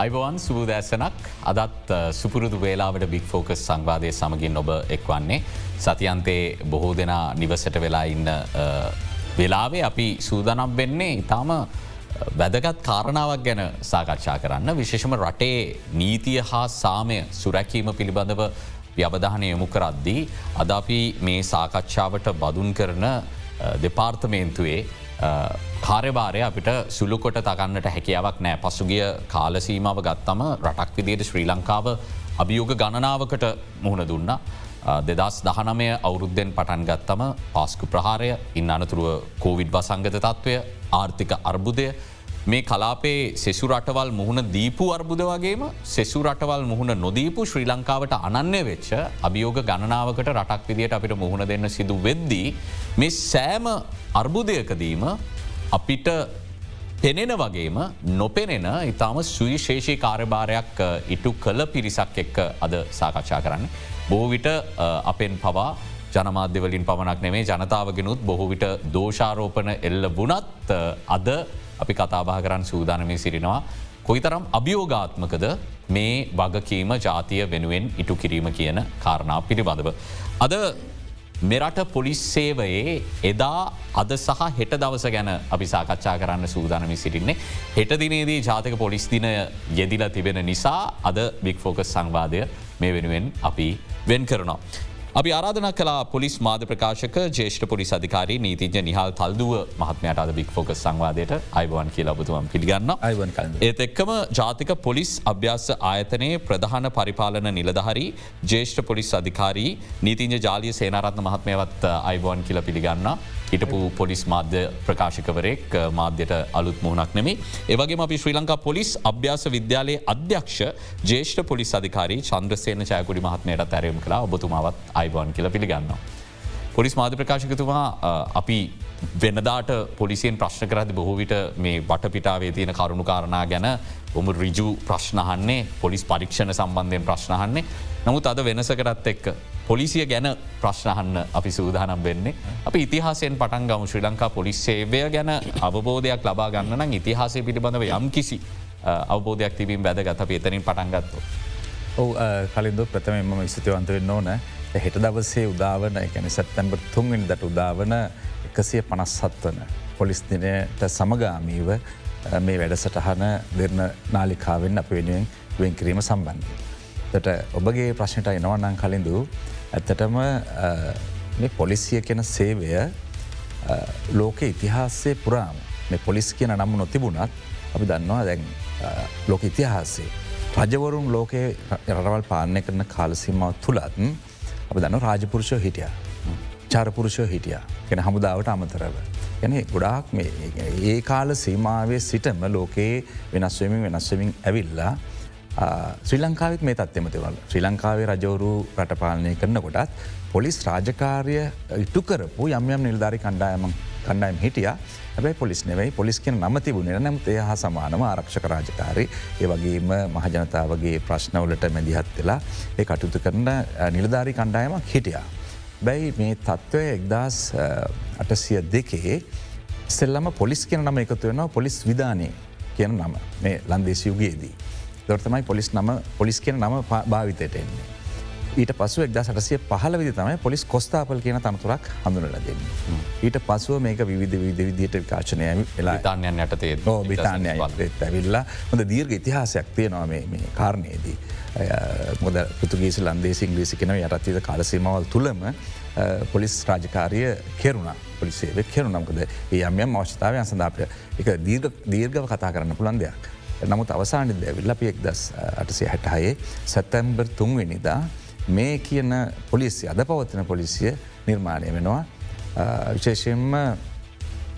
අයිබවන් සුබූදෑසනක් අදත් සුපුරුදු වේලාවට බික් ෆෝකස් සංවාදය සමගින් ඔබ එක්වන්නේ. සතියන්තේ බොහෝ දෙනා නිවසට වෙලා ඉන්න වෙලාවේ අපි සූදනම් වෙන්නේ ඉතාම වැදගත් කාරණාවක් ගැන සාකච්ඡා කරන්න විශේෂම රටේ නීතිය හා සාමය සුරැකීම පිළිබඳව අවධානය යොමු කරද්දී. අද අපි මේ සාකච්ඡාවට බදුන් කරන දෙපාර්තමේන්තුවේ කාර්යභාරය අපිට සුළුකොට තගන්නට හැකියාවක් නෑ පසුගිය කාලසීමාව ගත්තම රටක් විදියට ශ්‍රී ලංකාව අභියෝග ගණනාවකට මුහුණ දුන්න. දෙදස් දහනමය අවුරුද්ධෙන් පටන් ගත්තම පාස්කු ප්‍රහාරය ඉන්න අනතුරුව කෝවිඩ් වසංගත තත්ත්වය ආර්ථික අර්බුදය මේ කලාපේ සෙසු රටවල් මුහුණ දීපු අර්බුද වගේම සෙසු රටවල් මුහුණ නොදීපු ශ්‍රී ලංකාවට අනන්‍ය වෙච්ච අභියෝග ගණනාවකට රටක් විදියට අපිට මුහුණ දෙන්න සිදු වෙද්දී. මේ සෑම අර්බුදයකදීම අපිට පෙනෙන වගේම නොපෙනෙන ඉතාම සුවිශේෂී කාර්භාරයක් ඉටු කළ පිරිසක් එක්ක අද සාකච්ඡා කරන්න. බෝවිට අපෙන් පවා ජනමාධ්‍යවලින් පමණක් නෙමේ ජනතාවගෙනුත් බොහෝවිට දෝෂාරෝපන එල්ල වනත් අද අපි කතාබා කරන්න සූදානමය සිරිනවා. කොයිතරම් අභියෝගාත්මකද මේ වගකීම ජාතිය වෙනුවෙන් ඉටු කිරීම කියන කාරණා පිළිබඳව. අද මෙරට පොලිස් සේවයේ එදා අද සහ හෙට දවස ගැන අපි සාකච්ඡා කරන්න සූදානමි සිටින්නේ. හෙට දිනේදී ජාතක පොලිස් දින යෙදිල තිබෙන නිසා අද බික් ෆෝකස් සංවාදය මේ වෙනුවෙන් අපි වෙන් කරනවා. අපි ආරාධන කලා පොලිස් මාධ ප්‍රකාශක ජේෂ්ඨ පොලිස් අධිකාරී නීතිජ නිහල් තල්දුව මහත්මයට අද බික් ෆෝකස් සංවාදයට අයිවන් කියලා ඔබතුවම් පිළිගන්න අයිවන් ඒත් එක්කම ජාතික පොලිස් අභ්‍යාස ආයතනයේ ප්‍රධාන පරිපාලන නිලධහරි ජේෂ්ඨ පොලිස් අධිකාරී නීතිංජ ජාලිය සේනාරත්න මහත්මයවත් අයිබෝන් කියල පිළිගන්න හිටපු පොලිස් මාධ්‍ය ප්‍රකාශිකවරෙක් මාධ්‍යයට අලුත් මුහුණක් නෙමේ. ඒවගේ අපි ශ්‍රී ලංකා පොලිස් අභ්‍යාස විද්‍යාලයේ අධ්‍යක්ෂ ජේෂ්ඨ පොලිස් අධිකාරී චන්ද්‍රසේන චයකුඩි මහත්මයට තැරයම් කලා ඔබතුමාවත් අයිබෝන් කියල පිළිගන්නවා. පොලිස් මාධ්‍ය ප්‍රකාශකතුමා අපි වෙනදාට පොලිසියෙන් ප්‍රශ්න කරද බොහෝවිට මේ වටපිටාවේ තියෙන කරුණු කාරණා ගැන ඔම රිජු ප්‍රශ්නහන්නේ පොලිස් පරීක්ෂණ සම්බන්ධයෙන් ප්‍රශ්නහන්නේ නමුත් අද වෙනසකරත් එක්ක පොලිසිය ගැන ප්‍රශ්නහන්න අපි සූදානම් වෙන්නේ. අපි ඉතිහාසයෙන් පටන් ගම ශ්‍රී ලංකා පොලිස් සේවය ගැන අවබෝධයක් ලබා ගන්නන ඉතිහාසය පිළිබඳව යම් කිසි අවබෝධයක් තිබීම වැදගත අප එතනින් පටන්ගත්තු. ඔව කලින්ද ප්‍රථමම ස්තුතිවන්ත වෙන්න ඕන හෙට දවසේ උදාවන එකන සැත්තැම්බර් තුන්වෙනිදට උදාවන එකසිය පනස්සත් වන පොලිස් දිනයට සමගාමීව මේ වැඩසටහන දෙරන නාලිකාවෙන් අප වෙනුවෙන් වෙන් කිරීම සම්බන්ධය. ට ඔබගේ ප්‍රශ්නයට එනවන්නන් කලින්දු ඇත්තටම මේ පොලිසිය කෙන සේවය ලෝක ඉතිහාසේ පුරාම මේ පොලිස් කියන නම්ම නොතිබුණත් අපි දන්නවා දැන් ලෝක ඉතිහාසේ. රජවරුන් ලෝකයේ රටවල් පාලනය කරන කාලසිමාව තුළත් අප දන්න රාජපුරුෂෝ හිටිය. චාරපුරුෂෝ හිටිය ගෙන හමුදාවට අමතරව. ගැන ගොඩාක් ඒ කාල සීමාවේ සිටම ලෝකයේ වෙනස්වමින් වෙනස්වමින් ඇවිල්ලා ශ්‍රී ලංකාවත් මේ තත්වම තිවල් ශ්‍රී ලංකාවේ රජවරු රටපාලනය කරන කොටත් පොලිස් රාජකාරය ඉටු කරපු යම් යම් නිල්ධාරි කණ්ඩායම කණ්ඩායම් හිටිය හැබයි පොලිස් නෙවයි පොලිස් කියන නම තිබුණේ නැමත ඒ හා සමානම ආරක්ෂක රාජකාරය ඒ වගේම මහජනතාවගේ ප්‍රශ්නවලට මැදිහත් වෙලා ඒ කටයුතු කරන නිලධාරි කණ්ඩායමක් හිටියා. බැයි මේ තත්ත්වය එක්දස් අටසිය දෙකේ සෙල්ලම පොලිස් කියන නම එකතු වෙනවා පොලිස් විධානය කියන නම මේ ලන්දේශ යුගයේදී. දොර්තමයි පොලිස් නම පොලිස් කියන නම භාවිතයට එන්නේ. ඊට පසු එක්ද සටසිය පහල විදි තමයි පොලිස් කොස්ථාපල් කියන තනතුරක් හඳුනල දෙන්න. ඊට පසුව මේක විවිධ විධ විදියට විකාශනය තාන්යන් යටතේ බිතාන්ය ඇවිල්ලා හොඳ දීර්ග ඉතිහාසයක් තියෙනවා මේ කාරණයේදී. මොද පෘතුගේස ලන්දේ ඉංග්‍රීසි කෙනව යටත්තිද කාලසීමවල් තුළම පොලිස් රාජකාරය කෙරුණා පොලිසේව කෙරුණම්කද ඒ යම්යම් අවශ්‍යතාවයන් සඳාපය එක දීර්ගව කතා කරන්න පුළන් දෙයක්. නමුත් අවසානිද ඇවිල්ල අපි එක්දස් අටසේ හැටහයේ සැත්තැම්බර් තුන්වෙනිදා මේ කියන පොලිසිය අද පවත්වන පොලිසිය නිර්මාණය වෙනවා විශේෂයෙන්ම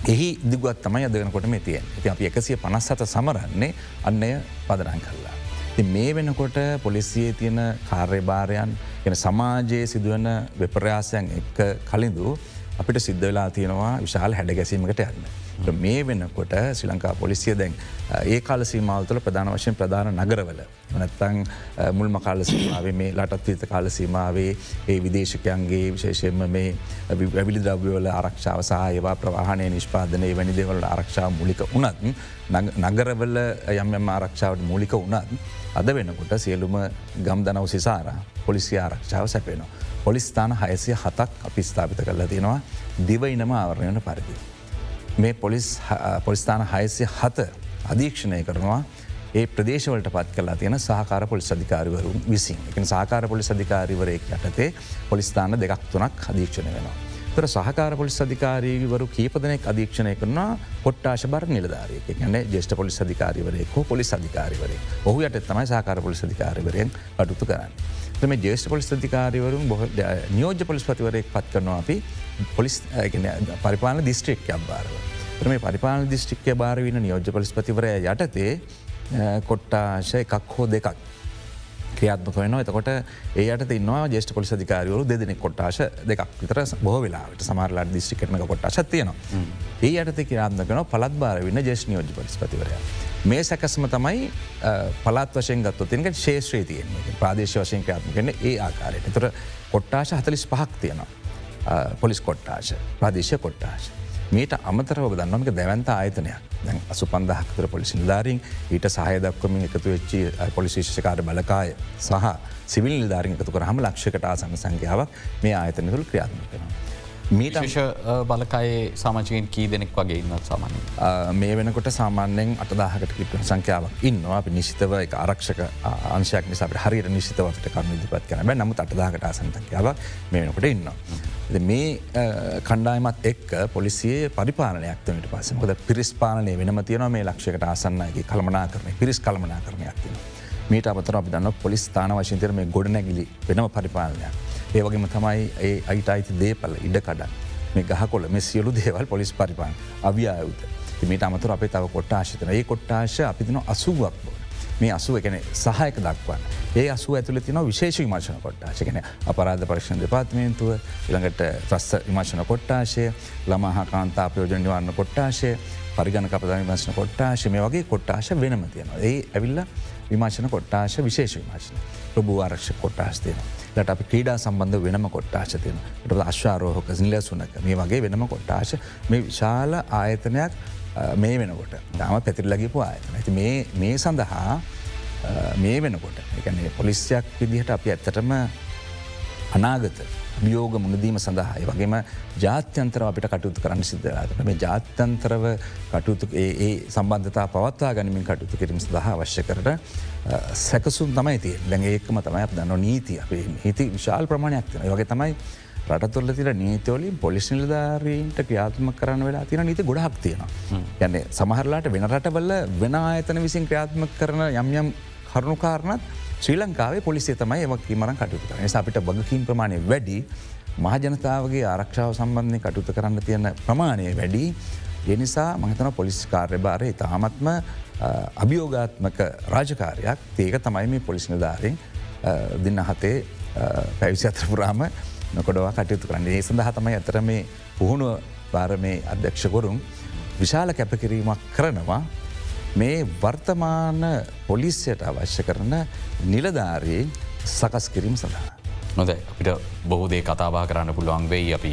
එහි දිගුවත් තමයි අදගෙනකොට මේ තියෙන් ති අපි එකසිය පනස්සත සමරන්නේ අන්නය පදරන් කල්ලා. ති මේ වෙනකොට පොලිසියේ තියෙන කාර්යභාරයන් ගෙන සමාජයේ සිදුවන වෙපරයාසයන් එක්ක කලින්දු අපිට සිද්ධ වෙලා තියෙනවා විශාල හැඩ ගැසීමකට යන්න. මේ වෙනකොට ශ්‍රී ලංකා පොලිසිය දැන් ඒ කාල සීමාවතුළ ප්‍රධාන වශයෙන් ප්‍රධාන නගරවල නැත්තං මුල්ම කාල සීමාවේ මේ ලටත් විත කාල සීමාවේ ඒ විදේශකයන්ගේ විශේෂයෙන්ම මේ වැවිලි ද්‍රව්‍යවල ආරක්ෂාව සහ ඒවා ප්‍රවාහණය නිෂ්පාදනය වැනි දෙවල ආරක්ෂාව මුලික වනත් නගරවල යම් ආරක්ෂාවට මූලික වනත් අද වෙනකොට සියලුම ගම් දනව සිසාර පොලිසි ආරක්ෂාව සැපේනවා. පොලිස්ථාන හයසිය හතක් අපි ස්ථාපිත කරලා තියෙනවා දිවයිනම ආවරණයන පරිදි. මේ පොලිස් පොලිස්ථාන හයසිය හත අධීක්ෂණය කරනවා ඒ ප්‍රදේශවලට පත් කලා තියෙන සහකාර පොලිස් අධිකාරිවරුන් විසින් එක සහකාර පොලිස් අධිකාරිවරයෙක් යටතේ පොලිස්ථාන දෙකක් තුනක් අධීක්ෂණය වෙනවා. තර සහකාර පොලිස් අධිකාරීවරු කීපදනෙක් අධීක්ෂණය කරනවා පොට්ටාශ බර නිලධාරයක ගැන ජෙෂ්ට පොලිස් අධිකාරිවරයෙක් හෝ පොලිස් අධිකාරිවරය ඔහු යට තමයි සහකාර පොලිස් අධිකාරිවරයෙන් කටුතු කරන්න. තම ජේෂ්ට පොලිස් අධිකාරිවරුන් බොහ නියෝජ පොලිස් පතිවරයෙක් පත් කරනවා අපි පොලිස් පරිපාල දිස්ත්‍රික් අබාරව. මේ පරිපාල දිස්ත්‍රික්කය භාරවින නියෝජ පොලිස් පතිවරය යටතේ කොට්ටාශ එකක් හෝ දෙකක් ක්‍රියාත්මක වෙන එතකොට ඒයට ඉන්නවා ජේෂ්ට පොලිස් අධිකාරවරු දෙදෙනෙ කොට්ටාශ දෙකක් විතර බොහ වෙලාට සමාරලාට දිස්ටි කරන කොට්ටා තියනවා. ඒ අයට ක්‍රාත්ම කන පලත් බාර වන්න ජේෂ් නියෝජ පොලිස් පතිවරය. මේ සැකස්ම තමයි පලත් වශයෙන් ගත්තු තිනක ශේෂත්‍රී තියෙන් ප්‍රාදේශ වශයෙන් ක්‍රාත්ම කන ඒ ආකාරයට තොර කොට්ටාශ හතලිස් පහක් තියෙනවා පොලිස් කොට්ටාශ ප්‍රදේශ කොට්ටාශ. මීට අමතරව දන්නමක දැවන්ත ආයතනයක්. දැන් අසු පන්දහක්තර පොලිසි නිධාරින් ඊට සහය දක්වමින් එකතු වෙච්චි පොලිසිේෂකාර බලකාය සහ සිවිල් නිධාරින් එකතු කරහම ලක්ෂකට ආසන්න සංඛ්‍යාවක් මේ ආයතනතුළ ක්‍රියාත්ම මීට බලකයේ සමාජයෙන් කී දෙනෙක් වගේ ඉන්න සාමාන්‍ය. මේ වෙනකොට සාමාන්‍යෙන් අටදාහකට කිට සංඛ්‍යාවක් ඉන්නවා අපි නිශ්ිතව එක ආරක්ෂක අංශයක් නිසාට හරියට නිශ්ිතව අපට කරුණු දිපත් කරන නමුත් අටදාහකට ආසන්තකයාවක් මේ වෙනකොට ඉන්නවා. මේ කණ්ඩායමත් එක් පොලිසියේ පරිපාලනයක්තමට පස මොද පිරිස් පාලනය වෙනම තියන මේ ලක්ෂකට ආසන්නගේ කළමනා කරන පිරිස් කළමනා කරනයක් තින. මීට අතර අපි දන්න පොලිස් ස්ථාන වශන්තර මේ ගොඩනැගිලි වෙනම පරිපාලනයක්. ඒවගේම තමයි ඒ අයිට අයිති දේපල ඉඩ කඩන් මේ ගහකොල මේ සියලු දේවල් පොලිස් පරිපාන් අවියායුත. මීට අමතුර අපේ තව කොට්ටාශතන ඒ කොට්ටාශ අපි තින අසුවක් බෝ. මේ අසුව එකන සහයක දක්වන්න. ඒ අසු ඇතුල තින විශේෂ විමර්ශන කොට්ටාශකන අපරාධ පරික්ෂණ දෙපාත්මේන්තුව ඉළඟට ත්‍රස්ස විමර්ශන කොට්ටාශය ළමහා කාන්තා ප්‍රයෝජන නිවන්න කොට්ටාශය පරිගණ කපදා විමර්ශන කොට්ටාශ මේ වගේ කොට්ටාශ වෙනම තියෙනවා. ඒ ඇවිල්ල විමර්ශන කොට්ටාශ විශේෂ විමර්ශන ප්‍රභූ ආරක්ෂ කොට්ටාස් තියෙනවා. ලට අපි ක්‍රීඩා සම්බන්ධ වෙනම කොට්ටාශ තියෙන ට අශ්වාරෝහක සිල්ල සුනක මේ වගේ වෙනම කොට්ටාශ මේ විශාල ආයතනයක් මේ වෙනකොට. දම පැතිරලගිපු ආයතන. ඇති මේ සඳහා මේ වෙනකොට එකනේ පොලිස්යක් විදිහට අපි ඇත්තටම අනාගත වියෝග මුණදීම සඳහායි වගේම ජාත්‍යන්තර අපිට කටයුතු කරන්න සිද්ධරට මේ ජාත්‍යන්තරව කටයුතු ඒ සම්බන්ධතා පවත්වා ගනිමින් කටයුතු කිරීම සඳහා අවශ්‍ය කරට සැකසුම් තමයි තිය දැන් ඒකම තමයි දන්න නීති. අපේ හිති විශාල් ප්‍රමාණයක් තින වගේ තමයි රටතුොල්ල තිර නීතවලින් පොලිස් නිලධාරීන්ට ක්‍රියාත්ම කරන්න වෙලා තින නීති ගොඩක් තියෙනවා. යන්න සමහරලාට වෙන රටවල්ල වෙන ආයතන විසින් ක්‍රියාත්ම කරන යම් යම් කරුණුකාරණත් ශ්‍රී ලංකාවේ පොලිසිය තමයි එමක් මරන් කටයුතු කරන අපිට බගකින් ප්‍රමාණය වැඩි මහජනතාවගේ ආරක්ෂාව සම්බන්ධය කටයුතු කරන්න තියෙන ප්‍රමාණය වැඩි. එනිසා මහිතන පොලිස් කාර්ය භාරය තාමත්ම අභියෝගාත්මක රාජකාරයක්. ඒක තමයි මේ පොලිස් නිධාරෙන් දෙන්න හතේ පැවිසි අත්‍රපුරාම නොකොඩවා කටයුතු කරන්න. ඒ සඳහ තමයි ඇතර මේ පුහුණුව පාර මේ අධ්‍යක්ෂකොරුම් විශාල කැපකිරීමක් කරනවා. මේ වර්තමාන පොලිස්යට අවශ්‍ය කරන නිලධාරයේ සකස් කිරීම සඳහා. නොද අපිට බොහෝදේ කතාබා කරන්න පුළුවන් වෙයි අපි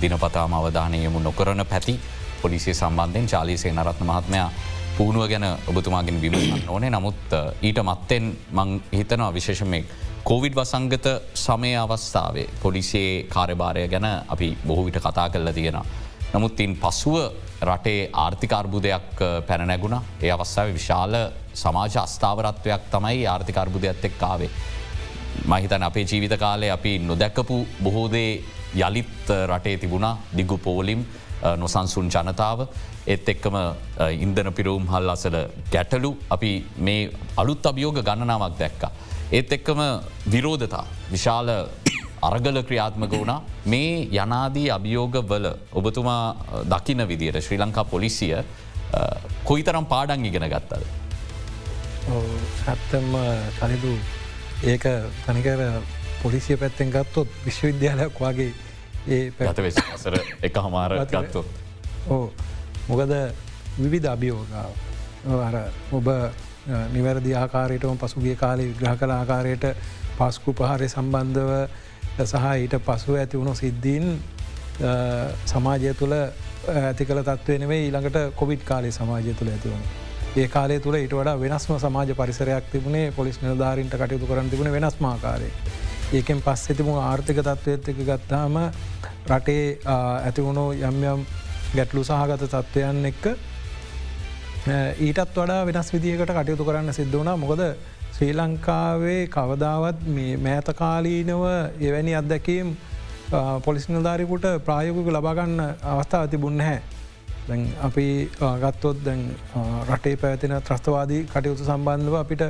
දිනපතාම අවධානයමු නොකරන පැති පොලිසිය සම්බන්ධයෙන් චාලිසේ නරත්න මහත්මයා පුහුණුව ගැන ඔබතුමාගෙන් විමසන්න ඕනේ නමුත් ඊට මත්තෙන් මං හිතනවා විශේෂමෙක් කෝවිඩ් වසංගත සමය අවස්ථාවේ පොලිසියේ කාර්යභාරය ගැන අපි බොහෝවිට කතා කරලා තියෙන. නමුත් ඉන් පසුව රටේ ආර්ථිකර්බුදයක් පැනනැගුණ ඒ අවස්සාව විශාල සමාජ අස්ථාවරත්වයක් තමයි ආර්ථිකර්බුදයක්ත් එක් කාවේ. මහිතන අපේ ජීවිත කාලේ අපි නොදැක්කපු බොහෝදේ යළිත් රටේ තිබුණා. දිගු පෝලිම් නොසන්සුන් ජනතාව. එත් එක්කම ඉන්දන පිරවුම් හල් අසල ගැටලු. අපි මේ අලුත් අභියෝග ගණනාවක් දැක්ක. ඒත් එක්කම විරෝධතා. විශාල අරගල ක්‍රියාත්මක වුණා මේ යනාදී අභියෝග වල ඔබතුමා දකින විදියට ශ්‍රී ලංකා පොලිසිය කොයි තරම් පාඩන් ඉගෙන ගත්තද. සත්තම සනිදු ඒක තනිකර පොලිසිය පැත්තෙන් ගත්තොත් විශ්වවිද්‍යාලයක් වගේ ඒ පැත වෙසර එක හමාර ගත්තොත්. ඕ මොකද විවිධ අභියෝගාව අර ඔබ නිවැරදි ආකාරයටම පසුගිය කාලේ විග්‍රහ කළ ආකාරයට පස්කු පහරය සම්බන්ධව සහ ඊට පසුව ඇති වුණු සිද්ධීන් සමාජය තුළ ඇති කළ තත්වය නෙවේ ඊළඟට කොවිඩ් කාලේ සමාජය තුළ ඇතිවුණ. ඒ කාලේ තුළ ඉට වඩා වෙනස්ම සමාජ පරිසරයක් තිබුණේ පොලිස් නිලධාරීන්ට කටයුතු කරන්න තිබුණ වෙනස්මාකාරය. ඒකෙන් පස් ඇතිබුණ ආර්ථික තත්ත්වයත් එක ගත්තාම රටේ ඇතිවුණු යම් යම් ගැටලු සහගත තත්ත්වයන් එක්ක ඊටත් වඩා වෙනස් විදිහකට කටයුතු කරන්න සිද්ධ වනා මොකද ශ්‍රී ලංකාවේ කවදාවත් මෑතකාලීනව එවැනි අත්දැකීම් පොලිස් නිල්ධාරිකුට ප්‍රායෝගක ලබාගන්න අවස්ථාව තිබුන්න හැ. දැන් අපි ගත්තොත් දැන් රටේ පැතින ත්‍රස්තවාදී කටයුතු සම්බන්ධව අපිට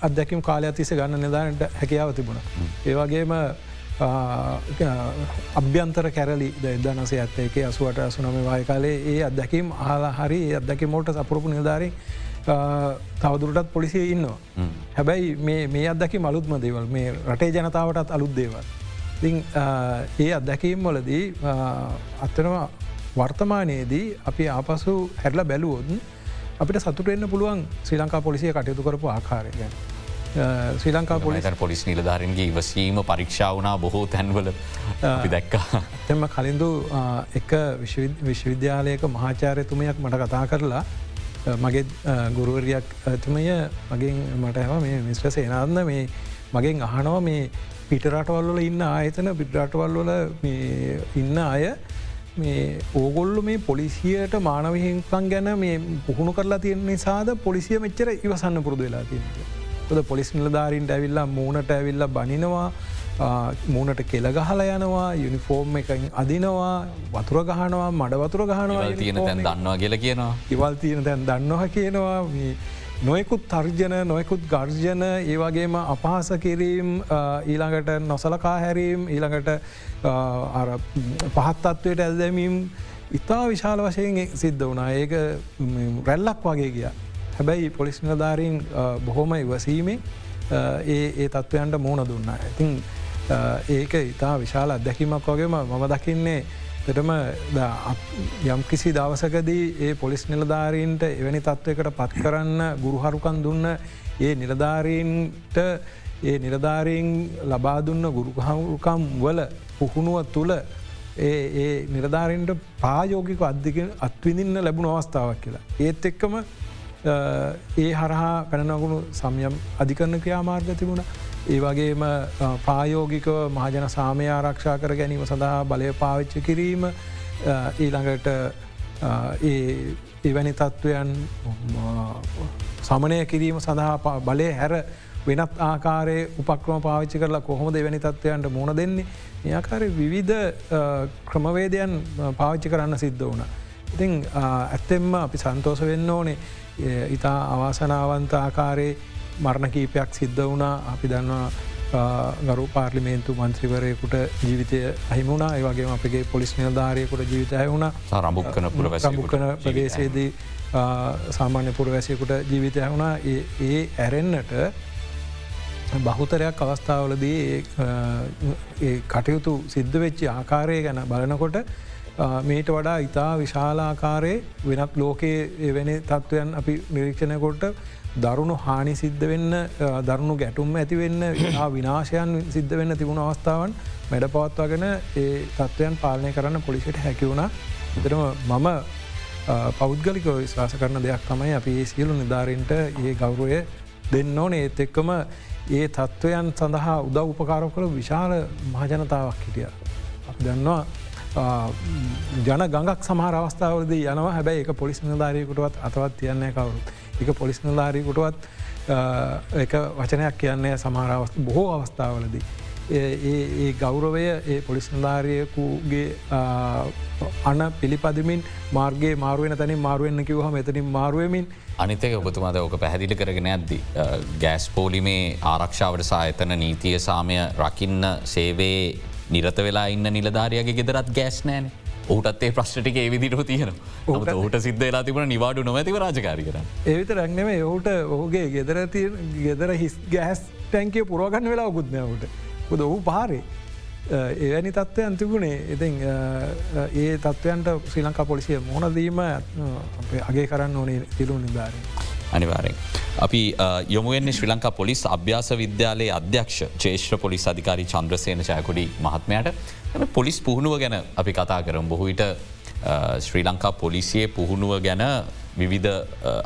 අදැකිම් කාලය තිස ගන්න නිදානට හැකියාව තිබුණ. ඒවගේම අභ්‍යන්තර කැරලි දනසේ ඇත්තේක අසුවට අසුනම වාය කාලේ ඒ අදැකීම් ආලා හරි අදැකි මෝට සපුරපු නිධාරී තවදුරටත් පොලිසිය ඉන්නවා. හැබැයි මේ අදකි මලුත්ම දේවල් මේ රටේ ජනතාවටත් අලුත් දේවල්. ඒ අත්දැකීම් වලදී අත්තනවා වර්තමානයේදී අපි ආපසු හැරල බැලුවෝදන් අපිට සතුටෙන්න්න පුළුවන් ශ්‍රී ලංකා පොලිසිය කටයුතු කරපු ආකාරය. ශ්‍රී ලංකා පොලිස පොලිස් නිලධාරන්ගේ ඉවසීම පරීක්ෂාවනා බොහෝ තැන්වල දැක්කා. තෙම කලින්දු එක විශ්වවිද්‍යාලයක මහාචාරයතුමයක් මට කතා කරලා මගේ ගුරුවරයක් ඇතුමය මගින් මට හැම මේ මිස්්‍ර සේනාන්න මේ මගෙන් අහනව මේ පිටරටවල්ල ඉන්න ආයතන පිටරටවල්වල ඉන්න අය මේ ඕගොල්ලු මේ පොලිසියට මානවහිංකන් ගැන මේ පුහුණු කරලා තියෙන නිසාද පොලිසිය මෙච්චර ඉවසන්න පුරුදු වෙලා තියෙන. ොද පොලිස් නිලධාරීන්ට ඇවිල්ලා මූනට ඇවිල්ල බනිනවා මූනට කෙළගහල යනවා යුනිෆෝර්ම් එක අදිනවා වතුර ගහනවා මඩ වතුර ගහනවා තියෙන තැන් දන්නවා කියල කියනවා. ඉවල් තියෙන තැන් දන්නවා කියනවා නොයකුත් තර්ජන නොයකුත් ගර්ජන ඒවගේම අපහස කිරීම් ඊළඟට නොසලකා හැරීම් ඊළඟට පහත්තත්වයට ඇල්දැමීම් ඉතා විශාල වශයෙන් සිද්ධ වනා ඒක රැල්ලක් වගේ ගිය. හැබැයි පොලිස් නිලධාරීන් බොහොම ඉවසීමේ ඒ ඒ තත්ත්වයන්ට මූුණ දුන්න. ඉතින් ඒක ඉතා විශාල අත්දැකීමක් වගේම මම දකින්නේ තටම යම් කිසි දවසකදී ඒ පොලිස් නිලධාරීන්ට එවැනි තත්ත්වකට පත් කරන්න ගුරුහරුකන් දුන්න ඒ නිලධාරීන්ට ඒ නිලධාරීන් ලබා දුන්න ගුරුහරුකම් වල පුහුණුව තුළ ඒ නිලධාරීන්ට ප්‍රායෝගික අධික අත්විඳින්න ලැබුණ අවස්ථාවක් කියලා. ඒත් එක්කම ඒ හරහා පැනනගුණු සම්යම් අධිකරණ ක්‍රියාමාර්ග තිබුණ ඒ වගේම ප්‍රායෝගිකව මහජන සාමය ආරක්ෂා කර ගැනීම සඳහා බලය පාවිච්චි කිරීම ඊළඟට එවැනි තත්ත්වයන් සමනය කිරීම සඳහා බලය හැර වෙනත් ආකාරය උපක්‍රම පාවිච්චි කරලා කොහොමද එවැනි තත්ත්වයන්ට මුණ දෙන්නේ ඒආකාරය විවිධ ක්‍රමවේදයන් පාවිච්චි කරන්න සිද්ධ වුණ. ඉතිං ඇත්තෙම්ම අපි සන්තෝස වෙන්න ඕනේ ඉතා අවාසනාවන්ත ආකාරයේ මරණ කීපයක් සිද්ධ වුණා. අපි දන්නවා ගරු පාර්ලිමේන්තු මන්ත්‍රිවරයකුට ජීවිතය අහිමුණා ඒවගේ අපගේ පොලිස් නිලධාරයකුට ජීවිත ඇවුණ රම්භක්කන පුරවැසම්භක්කන ප්‍රදේශයේදී සාමාන්‍ය පුරවැසයකුට ජීවිතය වුණා. ඒ ඇරෙන්න්නට බහුතරයක් අවස්ථාවලදී කටයුතු සිද්ධ වෙච්චි ආකාරය ගැන බලනකොට මේට වඩා ඉතා විශාලාකාරයේ වෙනත් ලෝකයේ එවැනි තත්ත්වයන් අපි නිරීක්ෂණකොට දරුණු හානි සිද්ධ වෙන්න දරුණු ගැටුම් ඇතිවෙන්න විනාශයන් සිද්ධ වෙන්න තිබුණ අවස්ථාවන් මැඩ පවත්වාගෙන ඒ තත්ත්වයන් පාලනය කරන්න පොලිසිට හැකිවුණ ඉතරම මම පෞද්ගලික විශවාස කරන දෙයක් තමයි අපි ඒ සියලු නිධාරන්ට ඒ ගෞරුවය දෙන්න ඕන ඒත් එක්කම ඒ තත්ත්වයන් සඳහා උදව් උපකාරව කළ විශාල මහජනතාවක් හිටිය. අපි දන්නවා ජන ගඟක් සමහර අවස්ථාවද යනවා හැබැයි එක පොලිස් නිධාරයකුටවත් අතවත් තියන්නේ කවරුත්. එක පොලිස් නිධාරයකුටවත් එක වචනයක් කියන්නේ සමහරවස්ත බොහෝ අවස්ථාවලදී. ඒ ගෞරවය ඒ පොලිස් නිධාරයකුගේ අන පිළිපදමින් මාර්ගේ මාරුවෙන තැනින් මාරුවෙන්න්න කිවහ මෙතනින් මාරුවමින් අනිතක ඔබතුමාද ඕක පැහැදිලි කරගෙන ඇද්දි. ගෑස් පෝලිමේ ආරක්ෂාවට සායතන නීතිය සාමය රකින්න සේවේ නිරත වෙලා ඉන්න නිලධාරයගේ ගෙදරත් ගෑස් නෑන ඔහුටත් ඒ ප්‍රශ්ටික ඒවිදිරහ තියෙන ඔහට ඔහුට සිද්ධ වෙලා තිබුණ නිවාඩු නොමැතිව රාජකාරි කර. ඒවිත රැක්නෙම ඔහුට ඔහුගේ ගෙදර ගෙදර හිස් ගෑස් ටැන්කේ පුරෝගන්න වෙලා ගුත්නයවට ොද ඔහු පාරේ එවැනි තත්ත්වයන් තිබුණේ ඉතින් ඒ තත්ත්වයන්ට ශ්‍රී ලංකා පොලිසිය මොනදීම අගේ කරන්න ඕනේ තිරුණු නිධාරය. අනිවාරෙන්. අපි යොමුවෙන්නේ ශ්‍රී ලංකා පොලිස් අභ්‍යාස විද්‍යාලයේ අධ්‍යක්ෂ චේෂ්‍ර පොලිස් අධිකාරී චන්ද්‍රසයන චයකොඩි මහත්මයට පොලිස් පුහුණුව ගැන අපි කතා කරම් බොහවිට ශ්‍රී ලංකා පොලිසියේ පුහුණුව ගැන විවිධ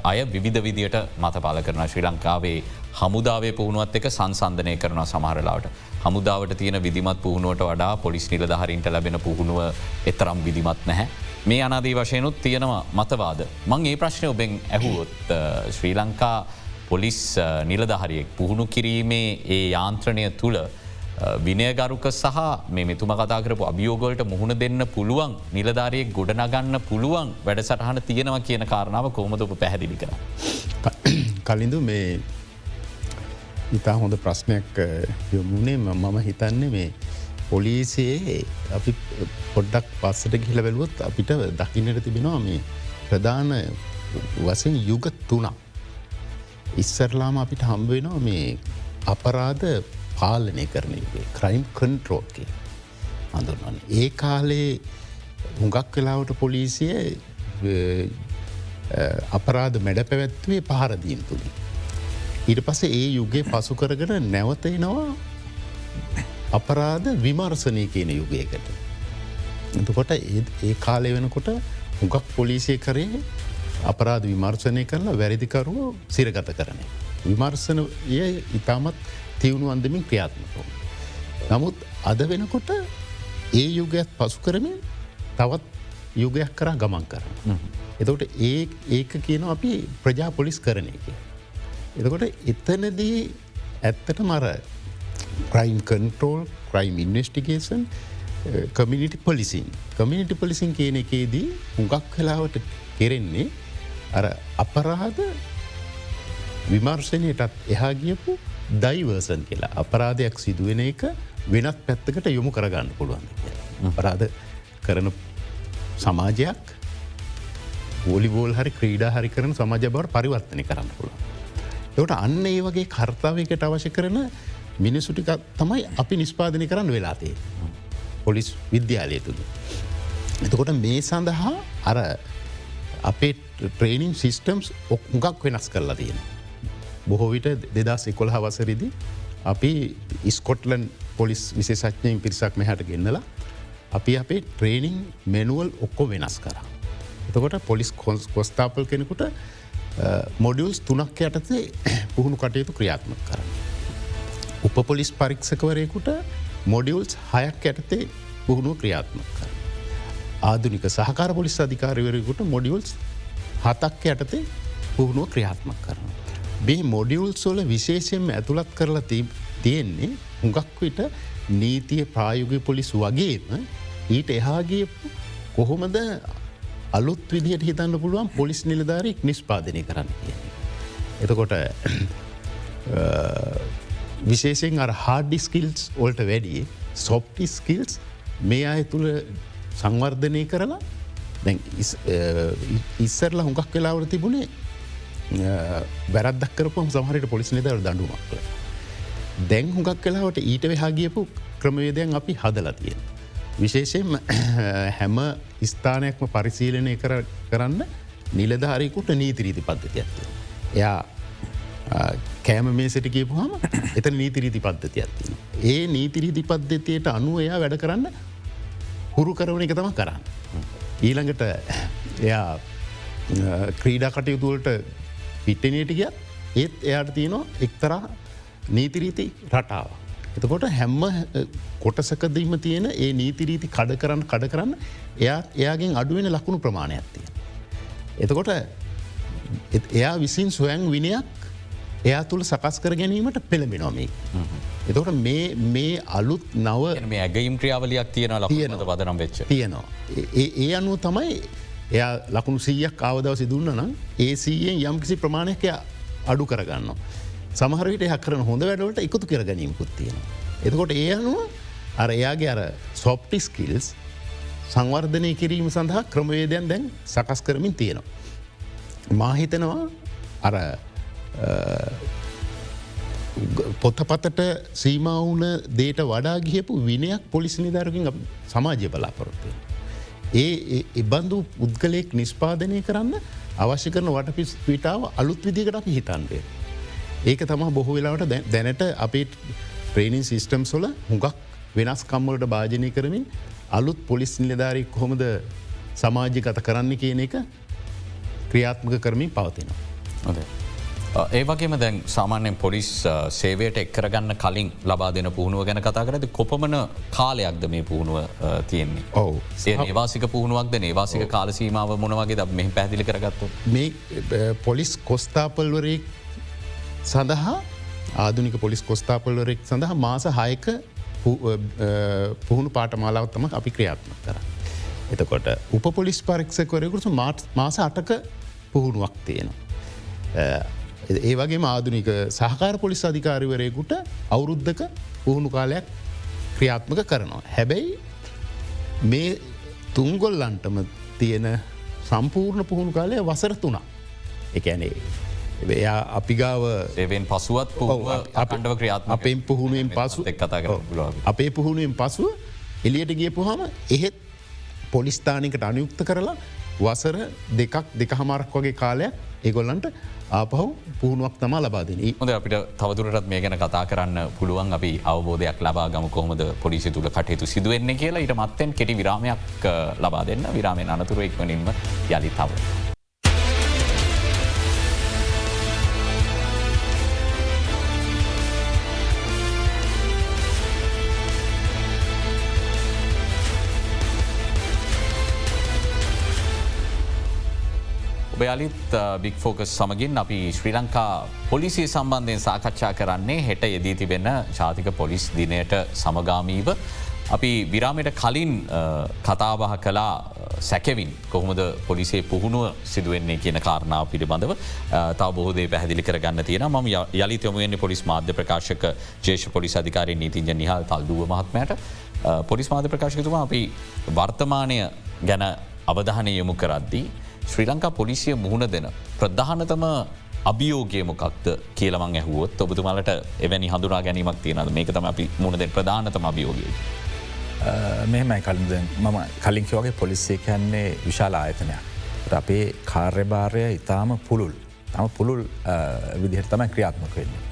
අය විවිධ විදියට මතපාල කරන ශ්‍රී ලංකාවේ හමුදාවේ පුහුණුවත් එක සංසන්ධනය කරන සමහරලාට. හමුදාවට තියෙන විදිමත් පුහුණුවට වඩා පොලිස් නිලධහරින්ට ලැබෙන පුහුණුව එතරම් විදිමත් නැහැ. මේ අනාදී වශයනුත් තියෙනවා මතවාද. මං ඒ ප්‍රශ්නය ඔබෙන් ඇහුවොත් ශ්‍රී ලංකා පොලිස් නිලධහරියෙක් පුහුණු කිරීමේ ඒ යාන්ත්‍රණය තුළ විනයගරුක සහ මේ මෙතුම කතා කරපු අභියෝගොලට මුහුණ දෙන්න පුළුවන් නිලධාරයෙක් ගොඩනගන්න පුළුවන් වැඩ සටහන තියෙනවා කියන කාරණාව කොමද ඔප පැහැදිලි කර. කලින්දු මේ ඉතා හොඳ ප්‍රශ්නයක් යොමුණේ මම හිතන්නේ මේ පොලිසියේ අපි පොඩ්ඩක් පස්සට ගිහිල බැලුවොත් අපිට දකින්නට තිබෙනවා මේ ප්‍රධාන වසෙන් යුග තුනක්. ඉස්සරලාම අපිට හම්බවෙනවා මේ අපරාධ පාලනය කරනගේ ක්‍රයිම් කන්ට්‍රෝල්ගේ අඳුරන්න. ඒ කාලේ හුඟක් වෙලාවට පොලිසිය අපරාධ මැඩ පැවැත්වේ පහරදීන් තුළි. ඊට පස ඒ යුගේ පසු කරගෙන නැවතෙනවා අපරාධ විමර්සනය කියන යුගයකට. එතකොට ඒ කාලය වෙනකොට හුඟක් පොලිසිය කරේ අපරාධ විමර්ශනය කරලා වැරදිකරුව සිරගත කරන. විමර්සනය ඉතාමත් තිවුණු අන්දමින් ක්‍රියාත්මකෝ. නමුත් අද වෙනකොට ඒ යුගයක් පසු කරමින් තවත් යුගයක් කරා ගමන් කරන. එතකොට ඒ ඒක කියන අපි ප්‍රජා පොලිස් කරන එක. එතකොට එතනදී ඇත්තට මර crime control crime investigation community policing community policing කියන එකේදී හුඟක් කලාවට කෙරෙන්නේ අර අපරාධ විමර්ශනයටත් එහා ගියපු දයිවර්සන් කියලා. අපරාධයක් සිදුවෙන එක වෙනත් පැත්තකට යොමු කරගන්න පුළුවන් අපරාධ කරන සමාජයක් ෝලිබෝල් හරි ක්‍රීඩා හරි කරන සමාජ බවට පරිවර්තනය කරන්න පුළුව. එවට අන්න ඒ වගේ කර්තාවයකට අවශ්‍ය කරන මිනිසුටික තමයි අපි නිස්පාදනය කරන්න වෙලාතේ. පොලිස් විද්‍යාලය තුළ. එතකොට මේ සඳහා අර අපේ ට්‍රේනිම් සිිස්ටම්ස් ඔක්ගක් වෙනස් කරලා තියෙන. බොහෝ විට දෙදස් එකොළ හවසරිදි අපි ඉස්කොට්ලන් පොලිස් විශේෂඥයෙන් පිරිසක් මෙහට ගෙන්නලා අපි අපේ ට්‍රේනිං මෙනුවල් ඔක්කො වෙනස් කර. එතකොට පොලිස් කොන්ස් කොස්ථාපල් කෙනෙකුට මොඩියල්ස් තුනක් යටතේ පුහුණු කටයුතු ක්‍රියාත්මක කරන්න. උපපොලිස් පරීක්ෂකවරයකුට මොඩියල්ස් හයක් ඇටතේ පුහුණුව ක්‍රියාත්මක කර. ආදුනික සහකාර පොලිස් අධිකාරවරයකුට මොඩියල්ස් හතක් යටතේ පුහුණුව ක්‍රියාත්මක කරන. බේ මොඩියුල් සොල විශේෂයෙන් ඇතුළත් කරලා තියෙන්නේ හුඟක් විට නීතිය ප්‍රායුග පොලිස් වගේම ඊට එහාගේ කොහොමද අලුත් විදිහට හිතන්න පුළුවන් පොලිස් නිලධාරෙක් නිස්පාදනය කරන්න කිය. එතකොට විශේෂෙන් අර හාඩි ස්කිල්ස් ඔල්ට වැඩිය සොප්ටි ස්කිල්ස් මේ අය තුළ සංවර්ධනය කරලා ඉස්සරලා හුඟක් වෙලාවට තිබුණේ වැරදක් කරපුම් සමහරට පොලිස් නිතර දඩුමක්ල. දැන් හුඟක් කලාවට ඊට වෙහාගියපු ක්‍රමවේදයන් අපි හදලා තියෙන. විශේෂයෙන් හැම ස්ථානයක්ම පරිශීලනය කරන්න නිලධාරයකුට නීතිරීති පද්ධති ඇත්ත. එයා කෑම මේ සිට කියපුහම එත නීතිරීති පද්ධති ඇත්තින. ඒ නීතිරීති පද්ධතියට අනුව එයා වැඩ කරන්න හුරු කරවන එක තම කරන්න. ඊළඟට එයා ක්‍රීඩා කටයුතුවලට පිට්ටනයට ගිය ඒත් එයාට තියනවා එක්තරා නීතිරීති රටාව. එතකොට හැම්ම කොටසකදීම තියෙන ඒ නීතිරීති කඩ කරන්න කඩ කරන්න එයා එයාගෙන් අඩුවෙන ලකුණු ප්‍රමාණයක් තිය. එතකොට එයා විසින් සොයන් විනයක් එයා තුළ සකස් කර ගැනීමට පෙළඹෙනොමේ. එතකොට මේ අලුත් නව මේ ඇගයිම් ක්‍රියාවලයක් තියෙන ලතියනද පදනම් වෙච්ච තියෙනවා. ඒ අනුව තමයි එයා ලකුණු සීයක් ආවදව සිදුන්න නම් ඒ සීයෙන් යම්කිසි ප්‍රමාණයක අඩු කරගන්න. සමහරවිට හ කරන හොඳ වැඩවලට එකතු කර ගැනීමකුත් තියෙන. එතකොට ඒ අනුව අර එයාගේ අර සොප්ටි ස්කිල්ස් සංවර්ධනය කිරීම සඳහා ක්‍රමවේදයන් දැන් සකස් කරමින් තියෙනවා. මාහිතනවා අර පොත්තපතට සීමවුන දේට වඩා ගියපු විනයක් පොලිස් නිධාරකින් සමාජය බලාපොරොත්තුවෙන්. ඒ එබන්දු පුද්ගලයෙක් නිස්පාදනය කරන්න අවශ්‍ය කරන වටපිස් පිටාව අලුත් විදිකට අපි හිතන්වේ. ඒක තම බොහෝ වෙලාවට දැනට අපේ ප්‍රේණින් සිිස්ටම් සොල හුඟක් වෙනස් කම්මලට භාජනය කරමින් අලුත් පොලිස් නිලධාරෙක් කොහොමද සමාජ්‍ය ගත කරන්න කියන එක ක්‍රියාත්මක කරමින් පවතිනවා. ඒවගේම දැන් සාමාන්‍යයෙන් පොලිස් සේවයට එක්කරගන්න කලින් ලබා දෙන පුහුණුව ගැන කතා කරද කොපමන කාලයක්ද මේ පුහුණුව තියෙන්නේ? ඔවු. ඒවාසික පුහුණුවක්ද? ඒවාසික කාලසීමාව මොනවගේ ද මෙහි පැදිලි කරගත්තු මේ පොලිස් කොස්ථාපල්වරෙක් සඳහා ආධනික පොලිස් කොස්ථාපල්වරෙක් සඳහා මාස හයක පුහුණු පාට මාලාවත්තම අපි ක්‍රියාත්ම කර. එතකොට උපපොලිස් පරක්ෂකවරයකුතු මාට් මාස අටක පුහුණුවක් තියෙනවා. ඒ වගේ ආධුනික සහකාර පොලිස් අධිකාරිවරයකුට අවුරුද්ධක පුහුණු කාලයක් ක්‍රියාත්මක කරනවා. හැබැයි මේ තුන්ගොල්ලන්ටම තියෙන සම්පූර්ණ පුහුණු කාලය වසර තුනා. එකැනේ එයා අපිගාව ඒවෙන් පසුවත් අපටව ක්‍රියාත්ම අපෙන් පුහුණුවෙන් පසු කතා කර අපේ පුහුණුවෙන් පසුව එලියට ගියපුහම එහෙත් පොලිස්ථානිකට අනුයුක්ත කරලා වසර දෙකක් දෙක හමාරක් වගේ කාලයක් ඒගොල්ලන්ට ආපහු පුහුණුවක් තම ලබාදන හොද අපිට තවදුරටත් මේ ගැන කතා කරන්න පුළුවන්. අපි අවබෝධයක් ලබා ගම කොහොමද පොලිසි තුළ කටයුතු සිදුවෙන්නේ කියලා. ඊට මත්තෙන් කෙටි විරාමයක් ලබා දෙන්න. විරාමෙන් අනතුර එක්වනින්ම යළි තව. ඔබයාලිත් බික් ෆෝකස් සමගින් අපි ශ්‍රී ලංකා පොලිසිය සම්බන්ධයෙන් සාකච්ඡා කරන්නේ හෙට යෙදී තිබෙන ජාතික පොලිස් දිනයට සමගාමීව. අපි විරාමයට කලින් කතාබහ කලා සැකවින් කොහොමද පොලිසේ පුහුණුව සිදුවෙන්නේ කියන කාරණාව පිළිබඳව තව බොහෝදේ පැහදිලි කරගන්න තියෙන ම යලි තොමුවෙන්නේ පොලිස් මාධ්‍ය ප්‍රකාශක ජේෂ පොලිස් අධිකාරය නීතිජ නිහල් තල්දුව මහත්මයට පොලිස් මාධ්‍ය ප්‍රකාශකතුමා අපි වර්තමානය ගැන අවධානය යොමු කරද්දී. ශ්‍රී ලංකා පොලිසිය මුහුණ දෙන ප්‍රධානතම අභියෝගයමොකක්ද කියලමං ඇහුවොත් ඔබතුමාලට එවැනි හඳුරා ගැනීමක් තියෙනද මේක තම අපි මුණදෙන් ප්‍රධානතම අභියෝගය. මෙහෙමයි කලින්ද මම කලින්කිවගේ පොලිසිය කැන්නේ විශාල ආයතනයක්. අපේ කාර්යභාරය ඉතාම පුළුල් තම පුළුල් විදිහට තමයි ක්‍රියාත්මක වෙන්නේ.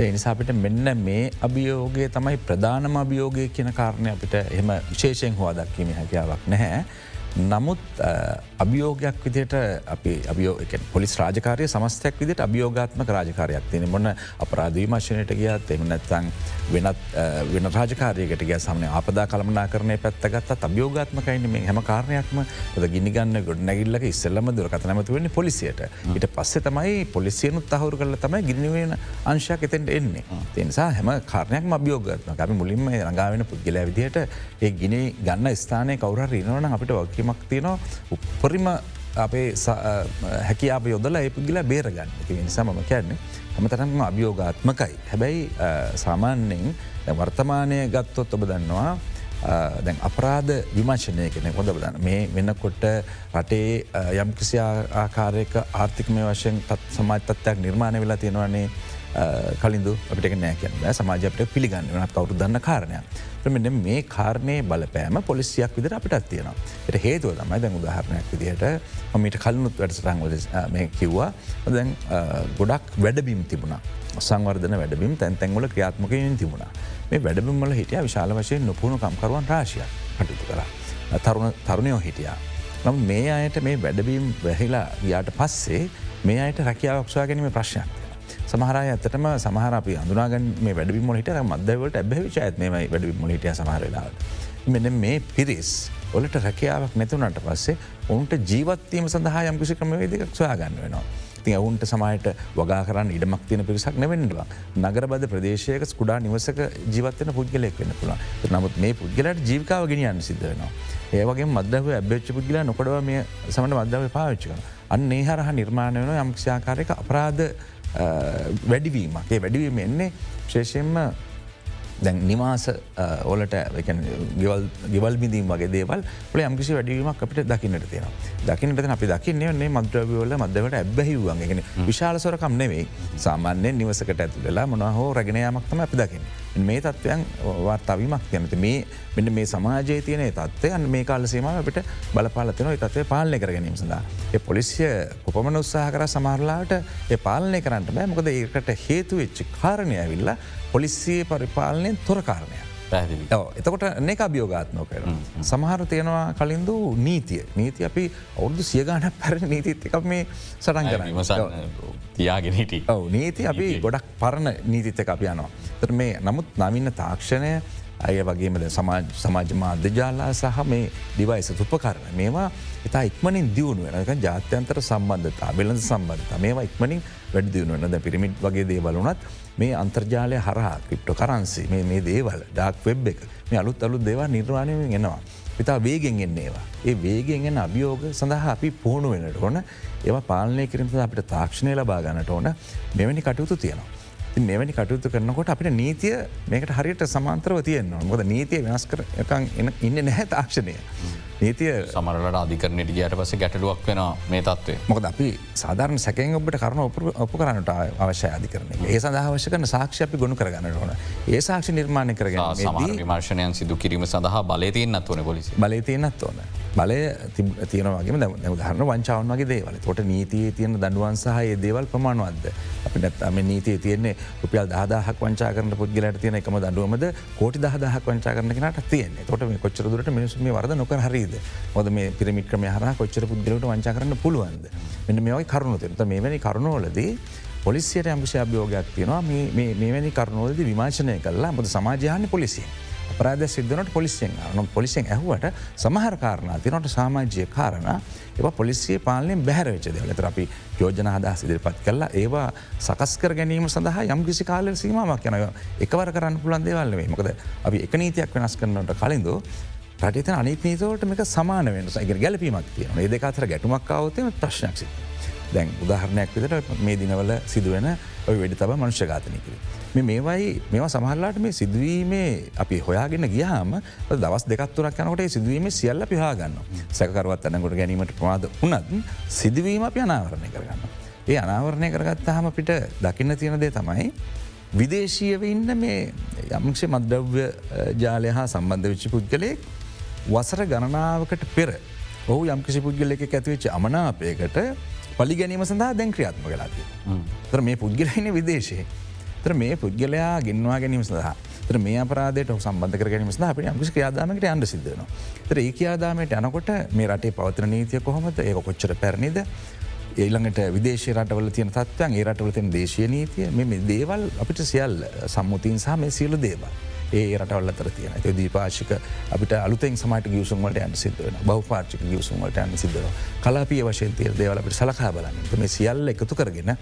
ඒ නිසා අපිට මෙන්න මේ අභියෝගය තමයි ප්‍රධානම අභියෝගය කියන කාරණය අපිට එහම විශේෂයෙන් හවා දක්වීම හැකියාවක් නැහැ. නමුත් අභියෝගයක් විදිට අපි අභියෝ පොලිස් රාජකාරය සමස්තයක් විදිට අභියෝගාත්මක රාජකාරයක් තියෙන මොන්න අපරාධීමශනයට ගියත් එම නැත්තං වෙනත් වෙන රාජකාරයකට ගිය සමන අපදා කළමනා කරනය පැත්තගත් අභියෝගාත්මකයින්න මේ හැම කාරණයක්ම. ද ගිනිගන්න ගොඩ නැගිල්ලක ඉස්සල්ලම දුරකත නැමතු වෙන්නේ පොලිසියට. ඊට පස්සේ තමයි පොලිසියනුත් තහවරු කරල තමයි ගිනිවෙන අංශයක් එතෙන්ට එන්නේ. තිනිසා හැම කාරණයක් අභියෝගත්ම අපි මුලින්ම රඟාවෙන පුද්ගල විදිහට ඒ ගිනි ගන්න ස්ථානය කවර රිනවන අපිට වගේ වගකීමක් තියෙනවා. උපරිම අපේ හැකියාප යොදල ඒපගිල බේරගන්න. නිසා මම කියන්නේ හමතරම අභියෝගාත්මකයි. හැබැයි සාමාන්‍යෙන් වර්තමානය ගත්තොත් ඔබ දන්නවා දැන් අපරාධ විමර්ශනය කෙනෙ හොඳ බදන්න මේ වෙනකොට රටේ යම් කිසි ආකාරයක ආර්ථිකමය වශයෙන් තත් සමාජතත්වයක් නිර්මාණය වෙලා තියෙනවන්නේ කලින්දු අපිට නෑ කියන්න සමාජපට පිළිගන්න වනත් කවරු දන්න කාරණය. මෙන්න මේ කාරණය බලපෑම පොලිසියක් විදිර අපිටත් තියෙනවා. එට හේතුව තමයි දැන් උදාහරණයක් විදිහට මීට කලනුත් වැඩසටංවල මේ කිව්වා දැන් ගොඩක් වැඩබිම් තිබුණ සංවර්ධන වැඩබිම් තැන්තැන්වල ක්‍රියාත්මකයෙන් තිබුණා මේ වැඩබිම්වල හිටිය විශාල වශයෙන් නොපුුණු කම්කරුවන් රාශය කටයුතු කර තරුණ තරුණයෝ හිටියා. නම් මේ අයට මේ වැඩබීම් වැහිලා ගියාට පස්සේ මේ අයට රැකියාවක්ෂවා ගැනීම ප්‍රශ්නයක්. සමහර ඇතටම සමහරප අඳුනාගන් මේ වැඩි මොලට මදවට ඇබැවිච ඇත්මයි වැඩි මොලිටිය සමහරලාට. මෙන මේ පිරිස් ඔලට රැකියාවක් නැතුනට පස්සේ ඔවුන්ට ජීවත්වීම සඳහා යම්කිසි ක්‍රමවේදක් සොයාගන්න වෙනවා. ති ඔවුන්ට සමයට වගා කරන්න ඉඩමක් තියන පිරිසක් නැවෙන්නවා. නගරබද ප්‍රදේශයක ස්කුඩා නිවසක ජීවත්වන පුද්ගලෙක් වෙන පුළා නමුත් මේ පුද්ගලට ජීවිකාව ගෙනියන්න සිද්ධ වෙනවා. ඒවගේ මදව ඇබ්ච්ච පුද්ගල නොකඩව මේ සමට මදව පාවිච්චික. අන්න ඒ හරහ නිර්මාණය වන යම්ක්ෂයාකාරයක අපරාධ වැඩිවීමක්. ඒ වැඩිවීම එන්නේ ශේෂයෙන්ම දැන් නිවාස ඕලට ගෙවල් බිඳීම් වගේ දේවල් ල යම්කිසි වැඩීමක් අපිට දකින්නට තියෙන දකිනට අපි දකින්නේ මද්‍රවල මදවට ඇබැහිවුවන්ගෙන විශාල සොරකම් නෙවෙයි සාමාන්‍ය නිවසකට ඇතුලලා මොනහෝ රගෙනයාමක්තම අපි දකින්න. මේ තත්ත්වයන් වාර්තාවීමක් යනති මේ මෙන්න මේ සමාජය තියන තත්වයන් මේ කාල සේම අපට බලපාලතන තත්වය පාලනය කර ගැනීම සඳහා. ඒ පොලිසිය කොපමන උත්සාහ කර සමහරලාට ඒ පාලනය කරන්නට බෑ මොකද ඒකට හේතු වෙච්චි කාරණය ඇවිල්ලා පොලිසියේ පරිපාලනයෙන් තොරකාරණය. එතකොට නෙක අභියෝගාත්මෝ කර. සමහර තියෙනවා කලින්ද නීතිය. නීති අපි ඔවුදු සියගාන පැර නීතිත් එකක් මේ සටන් කරන්න. තියාගෙනට ඔව. නීති අපි ගොඩක් පරණ නීතිත එක අපි යනවා. තර මේ නමුත් නවින්න තාක්ෂණය අය වගේමද සමාජ මාධ්‍යජාලා සහ මේ ඩිවයිස තුපකරන මේවා ඉතා ඉක්මනින් දියුණු වෙනක ජාත්‍යන්තර සම්බන්ධතා බෙලඳ සම්බන්ධතා මේවා ඉක්මනින් වැඩි දියුණුවන ද පිරිමිට් වගේ දේවලුනත් මේ අන්තර්ජාලය හරහා ක්‍රිප්ටෝ කරන්සි මේ දේවල් ඩක් වෙබ් එක මේ අලුත් අලුත් දේවා නිර්වාණයෙන් එනවා. ඉතා වේගෙන් එන්නේවා. ඒ වේගෙන් එන්න අභියෝග සඳහා අපි පුහුණු වෙනට ඕන ඒවා පාලනය කිරීම අපිට තාක්ෂණය ලබා ගන්නට ඕන මෙවැනි කටයුතු තියෙනවා. මෙවැනි කටයුතු කරනකොට අපිට නීතිය මේකට හරියට සමාන්තරව තියෙන්නවා මොද නීතිය වෙනස් කර ඉන්න නැහැ තාක්ෂණය. නීතිය සමරලට අධිකරනයට ගියට පස ගැටලුවක් වෙන මේ තත්වේ මොකද අපි සාධරණ සැකෙන් ඔබට කරන ඔප කරනට අවශ්‍ය අධිකරන ඒ සඳහාවශ කරන සාක්ෂ අපි ගොුණු කරගන්න ඕන. ඒ සාක්ෂ නිර්මාණය කරගෙන සමර විමර්ශණයන් සිදු කිරීම සඳහා බලතියන්නත් වන පොලිසි බලතියනත් ඕන බලය තියනවාගේ දහරන වංචාවන් වගේ දේවල. තොට නීතියේ තියෙන දඩුවන් සහය දේවල් ප්‍රමාණවත්ද අපි නැත්තම නීතිය තියන්නේ උපියල් දහදහක් වංචා කරන පුද්ගලට තියෙන එකම දඩුවමද කෝටි දහදහක් වංචා කරනට තියන්නේ. තොට මේ කොච්චරදුරට මිනිසුම වරද නොකර හරි හරිද මොද මේ පිරමික්‍රම හර කොච්චර පුද්ගලට වංචා කරන්න පුළුවන්ද? මෙන්න මේවයි කරුණු තිරත මේවැනි කරුණෝලදී පොලිසියට ඇම්පිෂ අභියෝගයක් තියෙනවා. මේවැනි කරුණෝලද විමාශනය කල්ලා මොද සමාජයහන පොලිසිය. අපරාධ සිද්ධනට පොලිසියෙන් න පොලිසියෙන් ඇහුවට සමහර කාරණ තිනට සාමාජ්‍යය කාරණ. ඒ පොලිසිය පාලෙන් බැහරවෙච දෙවලත අපි යෝජන හදා සිදිරිපත් කරලා ඒවා සකස්කර ගැනීම සඳහා යම් කිසි කාල සීමක් යනය එකවර කරන්න පුළන් දේවල්වේ මොකද අපි එක නීතියක් වෙනස් කරන්නට කලින්ද රටත අනිත් නීතවට මේක සමාන වෙන එක ගැලපීමක් තියෙන ඒ දෙකතර ගැටුමක් අවතම ප්‍රශ්නක්සි. දැන් උදාහරණයක් විතට මේ දිනවල සිදුවෙන ඔය වැඩි තබ මනුෂ්‍ය ඝාතනයකර. මේවයි මේවා සමහරලාට මේ සිදුවීමේ අපි හොයාගෙන ගියාම දවස් දෙකත්තුරක් යනකොට සිදුවීම සියල්ල පිහාගන්න සැකරුවත් අනකොට ගැනීමට ප්‍රමාද වනත් සිදුවීම අපි අනාවරණය කරගන්න. ඒ අනාවරණය කරගත්තාහම පිට දකින්න තියෙන දේ තමයි විදේශීයව ඉන්න මේ යම්ක්ෂ මද්‍රව්‍ය ජාලය හා සම්බන්ධ විච්චි පුද්ගලයෙක් වසර ගණනාවකට පෙර ඔහු යම්කිසි පුද්ගල එක ඇතිවෙච්ච අමනාපයකට පලි ගැනීම සඳහා දැන් ක්‍රියාත්ම කලාතිය. තර මේ පුද්ගලයින විදේශයේ. තර මේ පුද්ගලයා ගෙන්වා ගැනීම සඳහා තර මේ අපරාදයට සම්බන්ධ කරගැනීම සඳහ අපට යම්කිසි ක්‍රයාදාමකට අන්ඩ සිද්ධන. තර ඒ කියයාදාමයට යනකොට මේ රටේ පවතන නීතිය කොහොමද? ඒ කොච්චර පැරණිද? ඒළඟට විදේශ රටවල තියන තත්වයන් ඒ රටවල තියන දේශය නීතිය මෙ දේවල් අපිට සියල් සම්මුතින් සහ මේ සියලු දේවල්. ඒ රටවල් අතර තියෙන ය දීපාශික අපිට අලුතෙන් සමට ගියසුම්වලට යන්න සිද්ධවන බෞපාර්චික ගියසුම්වලට යන්න සිද්ධව කලාපිය වශයෙන් තිය දේවලට සලකා බලන්න. මේ සියල්ල එකතු කරගෙන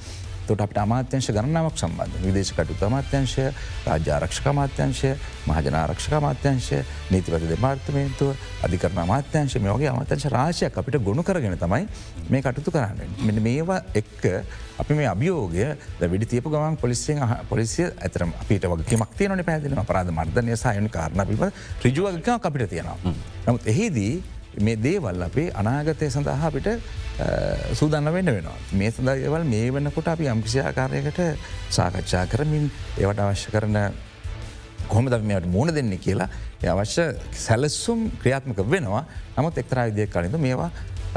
තොට අපට අමාත්‍යංශ ගණනාවක් සම්බන්ධ විදේශකටු අමාත්‍යංශය රාජ්‍යාරක්ෂක අමාත්‍යංශය මහජනාරක්ෂක අමාත්‍යංශය නීතිවත දෙපාර්තමේන්තුව අධිකරන අමාත්‍යංශ මේෝගේ අමාත්‍යංශ රාශයක් අපිට ගොුණු කරගෙන තමයි මේ කටුතු කරන්න. මෙ මේවා එක්ක අපි මේ අභියෝගය වැඩි තියපු ගමන් පොලිසියෙන් පොලිසිය ඇතරම අපිට වගේ මක්තියනට පැදිලීම අපරාධ මර්ධනය සයන කාරණ පිබ රිජුවගක අපිට තියෙනවා. නමුත් එහිදී මේ දේවල් අපේ අනාගතය සඳහා අපිට සූදන්න වෙන්න වෙනවා. මේ සඳවල් මේ වන්නකොට අපි යම්කිසිආකාරයකට සාකච්ඡා කරමින් ඒවට අවශ්‍ය කරන කොහොමද මේට මුණ දෙන්නේ කියලා අවශ්‍ය සැලස්සුම් ක්‍රියාත්මක වෙනවා නමුත් එක්තරා විදිය කලින්ද මේවා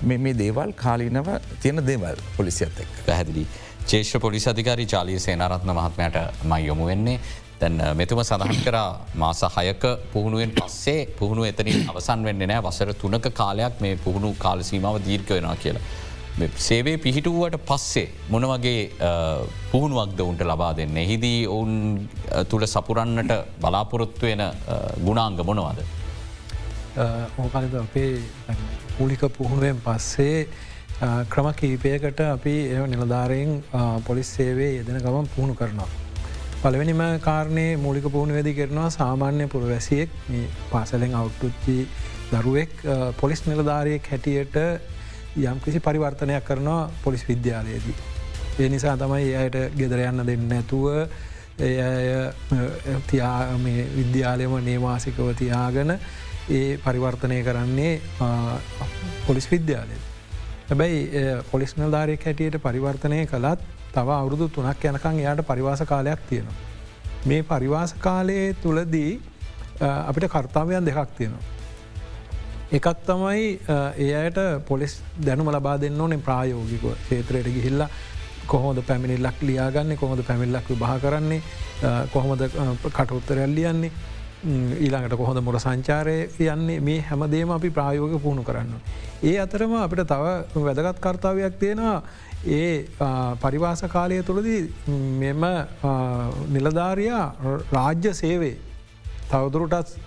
මේ දේවල් කාලීනව තියෙන දේවල් පොලිසියත් එක්. පැහැදිලි. චේෂ්‍ර පොලිස් අධිකාරි චාලී සේනරත්න මහත්මයට මයි යොමු වෙන්නේ තැන් මෙතුම සඳහන් කර මාස හයක පුහුණුවෙන් පස්සේ පුහුණු එතනින් අවසන් වෙන්න නෑ වසර තුනක කාලයක් මේ පුහුණු කාලසීමාව දීර්ක වෙනවා කියලා. සේවේ පිහිටුවට පස්සේ මොන වගේ පුහුණුවක්ද උන්ට ලබා දෙන්න. එහිදී ඔවුන් තුළ සපුරන්නට බලාපොරොත්තුවෙන ගුණාංග මොනවද. ඕකලද අපේ පූලික පුහුණුවෙන් පස්සේ ක්‍රම කීපයකට අපි ඒ නිලධාරයෙන් පොලිස් සේවේ යෙදෙන ගමන් පුහුණු කරනවා. පළවෙනිම කාරණය මූලික පුහුණ වැදි කරනවා සාමාන්‍ය පුරවැසියෙක් පාසලෙන් අවුට්ටුච්චි දරුවෙක් පොලිස් නිලධාරයෙක් හැටියට යම් කිසි පරිවර්තනයක් කරනවා පොලිස් විද්‍යාලයේදී. ඒ නිසා තමයි අයට ගෙදර යන්න දෙන්න ඇතුව එය අය තියා විද්‍යාලයම නේවාසිකව තියාගෙන ඒ පරිවර්තනය කරන්නේ පොලිස් විද්‍යාලය. හැබැයි පොලිස් නල්ධාරය හැටියට පරිවර්තනය කළත් තව අවුරුදු තුනක් යනකං එයාට පරිවාස කාලයක් තියෙනවා. මේ පරිවාස කාලයේ තුළදී අපිට කර්තාවයන් දෙකක් තියෙනවා. එකක් තමයි ඒ අයට පොලිස් දැනුම ලබා දෙන්න ඕනේ ප්‍රායෝගික ේත්‍රයට ගිහිල්ල කොහොද පැමිණිල්ලක් ලියාගන්න කොහොද පැමිල්ලක් විභා කරන්නේ කොහොමද කටඋත්තරැල් ලියන්නේ ඊළඟට කොහොඳ මොර සංචාරය යන්නේ මේ හැමදේම අපි ප්‍රායෝග පුහුණු කරන්න. ඒ අතරම අපිට තව වැදගත් කර්තාවයක් තියෙනවා ඒ පරිවාස කාලය තුළදී මෙම නිලධාරයා රාජ්‍ය සේවේ තවදුරටත්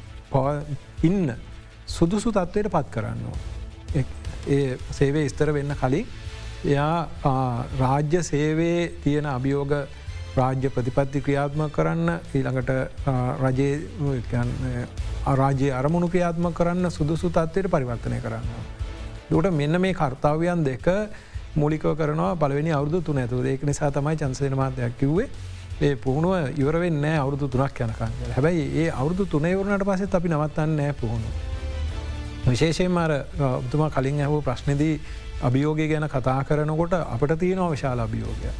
ඉන්න සුදුසු තත්ත්වයට පත් කරන්න. ඒ සේවේ ස්තර වෙන්න කලින් එයා රාජ්‍ය සේවේ තියෙන අභියෝග රාජ්‍ය ප්‍රතිපත්ති ක්‍රියාත්ම කරන්න ඊළඟට රජයේ අරාජයේ අරමුණු ක්‍රියාත්ම කරන්න සුදුසු තත්වයට පරිවර්තනය කරන්න. දුට මෙන්න මේ කර්තාවයන් දෙක මුලිකව කරනවා පලවෙනි අවුදු තුන ඇතු ඒක නිසා තමයි චන්සේන මාතයක් කිව්වේ ඒ පුහුණුව ඉවරවෙන්න අවුදු තුනක් යනකන් හැබැයි ඒ අවුදු තුනේවරනට පසෙත් අපි නවත්තන්න නෑ පුහුණු. විශේෂයෙන් මර ඔබතුමා කලින් ඇහෝ ප්‍රශ්නදී අභියෝගය ගැන කතා කරනකොට අපට තියෙනවා විශාල අභියෝගය.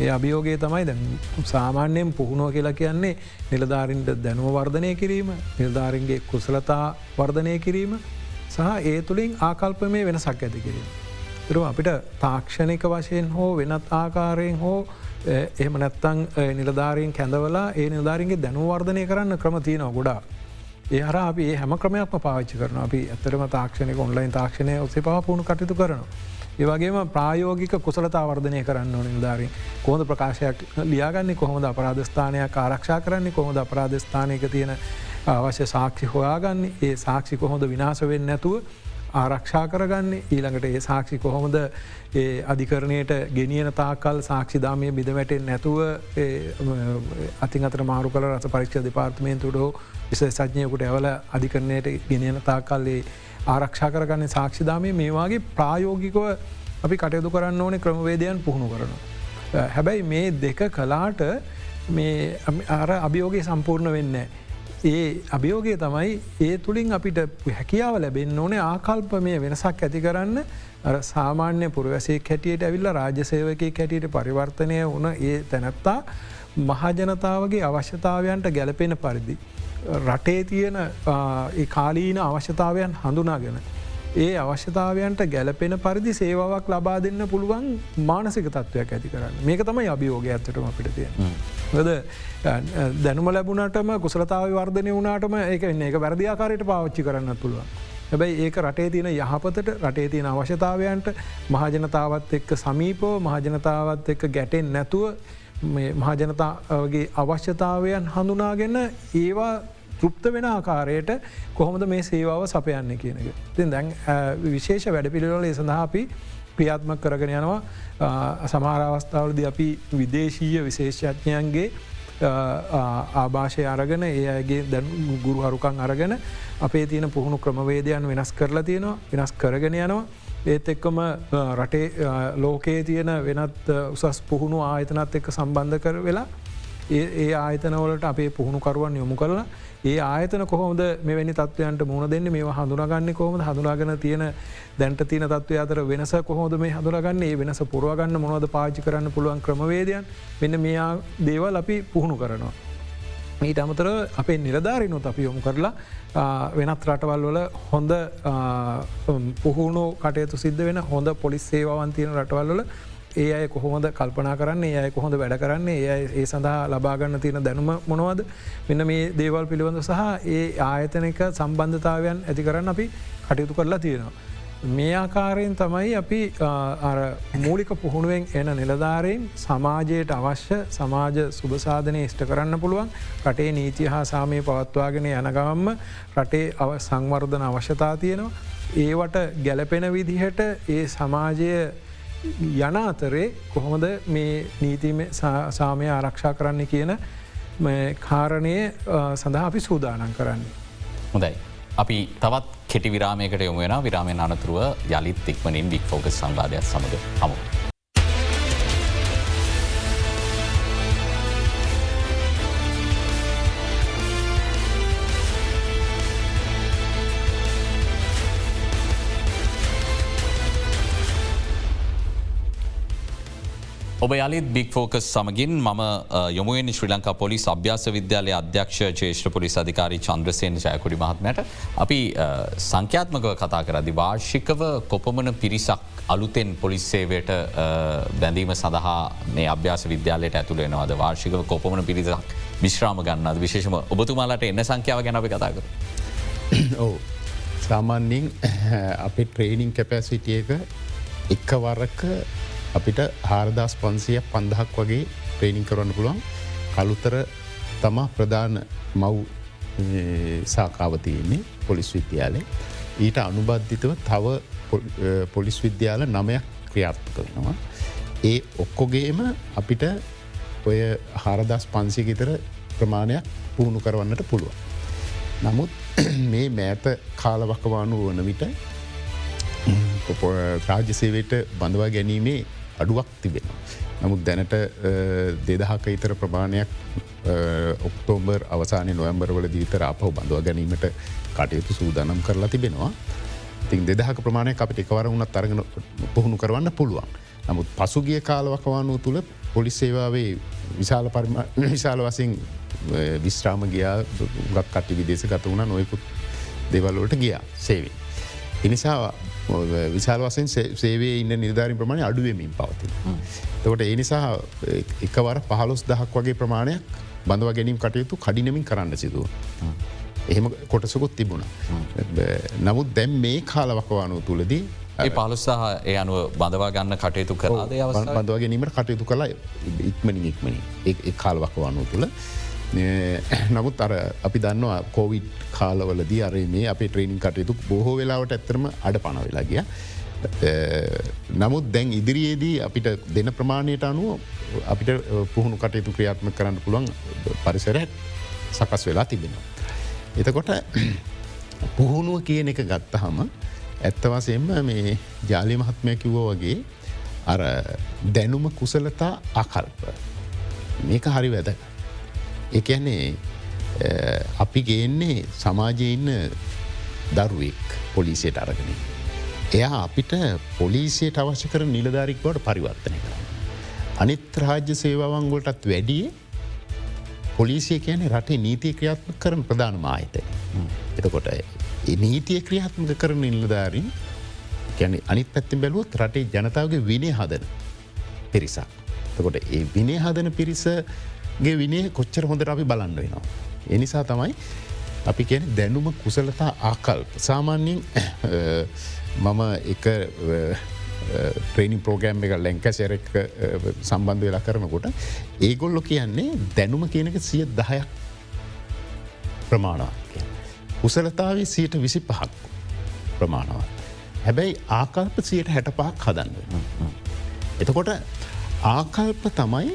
ඒ අභියෝගේ තමයි දැ සාමාන්‍යයෙන් පුහුණුව කියලා කියන්නේ නිලධාරින්ට දැනුව වර්ධනය කිරීම නිලධාරින්ගේ කුසලතා වර්ධනය කිරීම සහ ඒ තුළින් ආකල්පමේ වෙනසක් ඇති කිරීම. තුරුව අපිට තාක්ෂණික වශයෙන් හෝ වෙනත් ආකාරයෙන් හෝ එහෙම නැත්තං නිලධාරීන් කැඳවලා ඒ නිලධාරන්ගේ දැනුවර්ධනය කරන්න ක්‍රම තියෙනවා ගොඩා. ඒ හර අපි හැම ක්‍රමයක්ම පාච්චි කරන අපි ඇතරම තාක්ෂණක ඔන්ලයින් තාක්ෂණය ඔසේ පහපුුණු කටයුතු කරනවා. ඒවගේම ප්‍රායෝගික කුසලතා වර්ධනය කරන්න ඕන නිධාරින් කොහොද ප්‍රකාශයක් ලියාගන්නේ? කොහොමද අපරාධස්ථානයක් ආරක්ෂා කරන්නේ? කොහොද අපරාධස්ථානයක තියෙන අවශ්‍ය සාක්ෂි හොයාගන්නේ? ඒ සාක්ෂි කොහොඳ විනාශවෙන් නැතුව ආරක්ෂා කරගන්න ඊළඟට ඒ සාක්ෂි කොහොමද ඒ අධිකරණයට ගෙනියන තාකල් සාක්ෂිධාමය බිඳ වැටෙන් නැතුව අතින් අතර මාරු කල රස පරික්ෂ දෙපාර්තමේන්තුඩෝ විස සඥයකුට ඇවල අධිකරණයට ගෙනියන තාකල්ලේ ආරක්ෂා කරගන්න සාක්ෂිධාමය මේවාගේ ප්‍රායෝගිකව අපි කටයුතු කරන්න ඕනේ ක්‍රමවේදයන් පුහුණු කරන. හැබැයි මේ දෙක කලාට මේ අර අභියෝගේ සම්පූර්ණ වෙන්න. ඒ අභියෝගය තමයි ඒ තුළින් අපිට හැකියාව ලැබෙන් ඕනේ ආකල්ප මේ වෙනසක් ඇති කරන්න සාමාන්‍ය පුරවැසේ කැටියට ඇවිල්ල රාජසේවකය කැටියට පරිවර්තනය වන ඒ තැනැත්තා මහජනතාවගේ අවශ්‍යතාවයන්ට ගැලපෙන පරිදි. රටේ තියෙන කාලීන අවශ්‍යතාවයන් හඳුනාගෙන ඒ අවශ්‍යතාවයන්ට ගැලපෙන පරිදි සේවාවක් ලබා දෙන්න පුළුවන් මානසික තත්ත්වයක් ඇති කරන්න මේක තමයි අභියෝග ඇත්තටම අපිට තියෙන. ද දැනුම ලැබුණටම කුසලතාව වර්ධනය වුණටම ඒක එන්න එක වැරදිආකාරයට පාච්චි කරන්න පුළුවන්. හැබැයි ඒක රටේ තියෙන යහපතට රටේ තියෙන අවශ්‍යතාවයන්ට මහජනතාවත් එක්ක සමීපෝ මහජනතාවත් එක්ක ගැටෙන් නැතුව මහජනතාවගේ අවශ්‍යතාවයන් හඳුනාගෙන ඒවා තෘප්ත වෙන ආකාරයට කොහොමද මේ සේවාව සපයන්න කියන එක. තින් දැන් විශේෂ වැඩ පිළිවල සඳහා අපි ක්‍රියාත්මක කරගෙන යනවා සමාරවස්ථාවලද අපි විදේශීය විශේෂඥයන්ගේ ආභාෂය අරගෙන ඒ අගේ දැන් ගුරු හරුකං අරගෙන අපේ තියෙන පුහුණු ක්‍රමවේදයන් වෙනස් කරලා තියෙනවා වෙනස් කරගෙන යනවා ඒත් එක්කම රටේ ලෝකයේ තියෙන වෙනත් උසස් පුහුණු ආයතනත් එක්ක සම්බන්ධ කර වෙලා ඒ ආයතනවලට අපේ පුහුණුකරුවන් යොමු කරලා ඒ ආයතන කොහොමද මෙවැනි තත්වයන්ට මුණ දෙන්න මේ හඳුනාගන්න කොහොම හඳුනාගෙන තියෙන දැන්ට තින තත්ව අතර වෙනස කොහොද මේ හඳුරගන්න ඒ වෙනස පුරවාගන්න මොනවද පාචි කරන්න පුළුවන් ක්‍රමවේදයන්? මෙන්න මෙයා දේවල් අපි පුහුණු කරනවා. මීට අමතර අපේ නිරධාරිනුත් අපි යොමු කරලා වෙනත් රටවල් වල හොඳ පුහුණු කටයුතු සිද්ධ වෙන හොඳ පොලිස් සේවාවන්තියන රටවල්ල ඒ අය කොහොමද කල්පනා කරන්න ඒ අය කොහොඳ වැඩ කරන්නේ ඒ ඒ සඳහා ලබාගන්න තියෙන දැනුම මොනවද මෙන්න මේ දේවල් පිළිබඳ සහ ඒ ආයතනක සම්බන්ධතාවයන් ඇති කරන්න අපි කටයුතු කරලා තියෙනවා. මේ ආකාරයෙන් තමයි අපි මූලික පුහුණුවෙන් එන නිලධාරයෙන් සමාජයට අවශ්‍ය සමාජ සුභසාධනය ඉෂ්ට කරන්න පුළුවන් රටේ නීතිය හා සාමය පවත්වාගෙන යනගවම්ම රටේ සංවර්ධන අවශ්‍යතා තියෙනවා. ඒවට ගැලපෙන විදිහට ඒ සමාජය යන අතරේ කොහොමද මේ නීතිම සාමය ආරක්ෂා කරන්න කියන කාරණය සඳහා අපි සූදානන් කරන්නේ. හොඳයි. අපි තවත් කෙටි විරාමයකට යොම වෙන විරාමෙන් අනතුරුව යළිත් ඉක්මනින් වික් ෆෝක සංවාධයක් සමඟ හමු. ඔබ යලිත් බික් ෆෝකස් සමගින් මම යොමුවෙන් ශ්‍රී ලංකා පොලිස් අභ්‍යාස විද්‍යාලය අධ්‍යක්ෂ චේෂ්‍ර පොලිස් අධිකාරී චන්ද්‍රසයෙන් ජයකොඩි මහත්මයට. අපි සංඛ්‍යාත්මකව කතා කරදි වාර්ෂිකව කොපමන පිරිසක් අලුතෙන් පොලිස්සේවයට බැඳීම සඳහා මේ අභ්‍යාස විද්‍යාලයට ඇතුළෙනවාද වාර්ෂිකව කොපමන පිරිසක් විශ්‍රාම ගන්නද විශේෂම ඔබතුමාලට එන්න සංඛ්‍යාව ගැන අපි කතා කර. ඕ සාමාන්‍යෙන් අපි ට්‍රේනිං කැපැසිටියක එක්ක වරක අපිට හාරදස් පන්සිය පන්දහක් වගේ ට්‍රේනිං කරන්න පුළුවන් කළුතර තමා ප්‍රධාන මව් සාකාවතියන්නේ පොලිස් විද්‍යාලය ඊට අනුබද්ධිතව තව පොලිස් විද්‍යාල නමයක් ක්‍රියාත්මක වෙනවා. ඒ ඔක්කොගේම අපිට ඔය හාරදස් පන්සිගිතර ප්‍රමාණයක් පුහුණු කරවන්නට පුළුවන්. නමුත් මේ මෑත කාලවකවානු වන විට රාජ්‍යසේවයට බඳවා ගැනීමේ අඩුවක් තිබෙනවා. නමුත් දැනට දෙදහක ඉතර ප්‍රමාණයක් ඔක්තෝම්බර් අවසානය නොවම්බරවල දීතර අපහ බඳවා ගැනීමට කටයුතු සූදානම් කරලා තිබෙනවා. තින් දෙදහක ප්‍රමාණය අපිට එකවර වුණත් තරගෙන පුහුණු කරවන්න පුළුවන්. නමුත් පසුගිය කාලවකවානුව තුළ පොලිස් සේවාවේ විශාල පරිම විශාල වසින් විශ්‍රාම ගයා ගත් කට්ටි විදේශ ගත වුණ නොයකුත් දෙවල්ලෝට ගියා සේවේ. එනිසා විශාල වසෙන් සේවේ ඉන්න නිධාරි ප්‍රමාණය අඩුවමින් පවති. තකොට ඒ නිසා එකවර පහලොස් දහක් වගේ ප්‍රමාණයක් බඳව ගැනීම් කටයුතු කඩිනමින් කරන්න සිදුව. එහෙම කොටසකුත් තිබුණ. නමුත් දැම් මේ කාලවකවානු තුළදී පලුස්සාහ ඒ අනුව බඳවා ගන්න කටයුතු කරාද බඳව ගැනීමට කටයුතු කලා ඉක්මනින් ඉක්මනින් ඒ කාලවකවානු තුළ නමුත් අර අපි දන්නවා කෝවිඩ් කාලවලදී අර මේ අපේ ට්‍රේනිින් කටයුතු බොහෝ වෙලාවට ඇත්තරම අඩ පන වෙලා ගිය. නමුත් දැන් ඉදිරියේදී අපිට දෙන ප්‍රමාණයට අනුව අපිට පුහුණු කටයුතු ක්‍රියාත්ම කරන්න පුළුවන් පරිසරයක් සකස් වෙලා තිබෙනවා. එතකොට පුහුණුව කියන එක ගත්තහම ඇත්තවසයෙන්ම මේ ජාලි මහත්මය කිව්වෝ වගේ අර දැනුම කුසලතා අකල්ප මේක හරි වැදක. එකන්නේ අපි ගේන්නේ සමාජය ඉන්න දරුවෙක් පොලිසියට අරගෙන. එයා අපිට පොලිසියට අවශ්‍ය කර නිලධාරික්වට පරිවර්තනය කර. අනිත් රාජ්‍ය සේවාවන්ගොලටත් වැඩිය පොලිසිය කියන රටේ නීතිය ක්‍රියාත්ම කරන ප්‍රධාන මාහිතය. එතකොට නීතිය ක්‍රියාත්මක කරන නිලධාරින් ගැන අනිත් පැත්තින් බැලුවත් රටේ ජනතාවගේ විනය හදන පිරිසක්. තකොට ඒ විනය හදන පිරිස ගේ විනේ කොච්චර හොඳට අපි බලන්න වෙනවා. එනිසා තමයි අපි කියන දැනුම කුසලතා ආකල් සාමාන්‍යෙන් මම එක ට්‍රේනි ප්‍රෝගෑම් එක ලැංකසෙරෙක් සම්බන්ධ වෙලා කරනකොට ඒගොල්ලො කියන්නේ දැනුම කියනක සිය දහයක් ප්‍රමාණවත්. කුසලතාව සියට විසි පහක් ප්‍රමාණවත්. හැබැයි ආකල්ප සියට හැට පහක් හදන්න. එතකොට ආකල්ප තමයි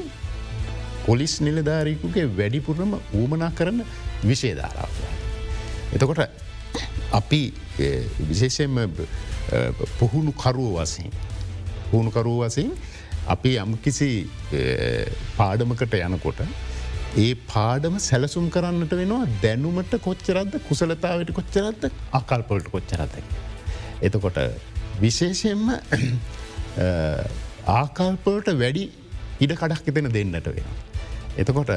පොලිස් නිලධාරීකුගේ වැඩිපුරම ඌමනා කරන විශේධාරාව. එතකොට අපි විශේෂයෙන්ම පුහුණු කරුව වසින් පුහුණු කරුව වසින් අපි යම්කිසි පාඩමකට යනකොට ඒ පාඩම සැලසුම් කරන්නට වෙනවා දැනුමට කොච්චරද කුසලතාවට කොච්චරත්ද අකල්පොලට කොච්චරත. එතකොට විශේෂයෙන්ම ආකල්පලට වැඩි ඉඩ කඩක් එතෙන දෙන්නට වෙන. එතකොට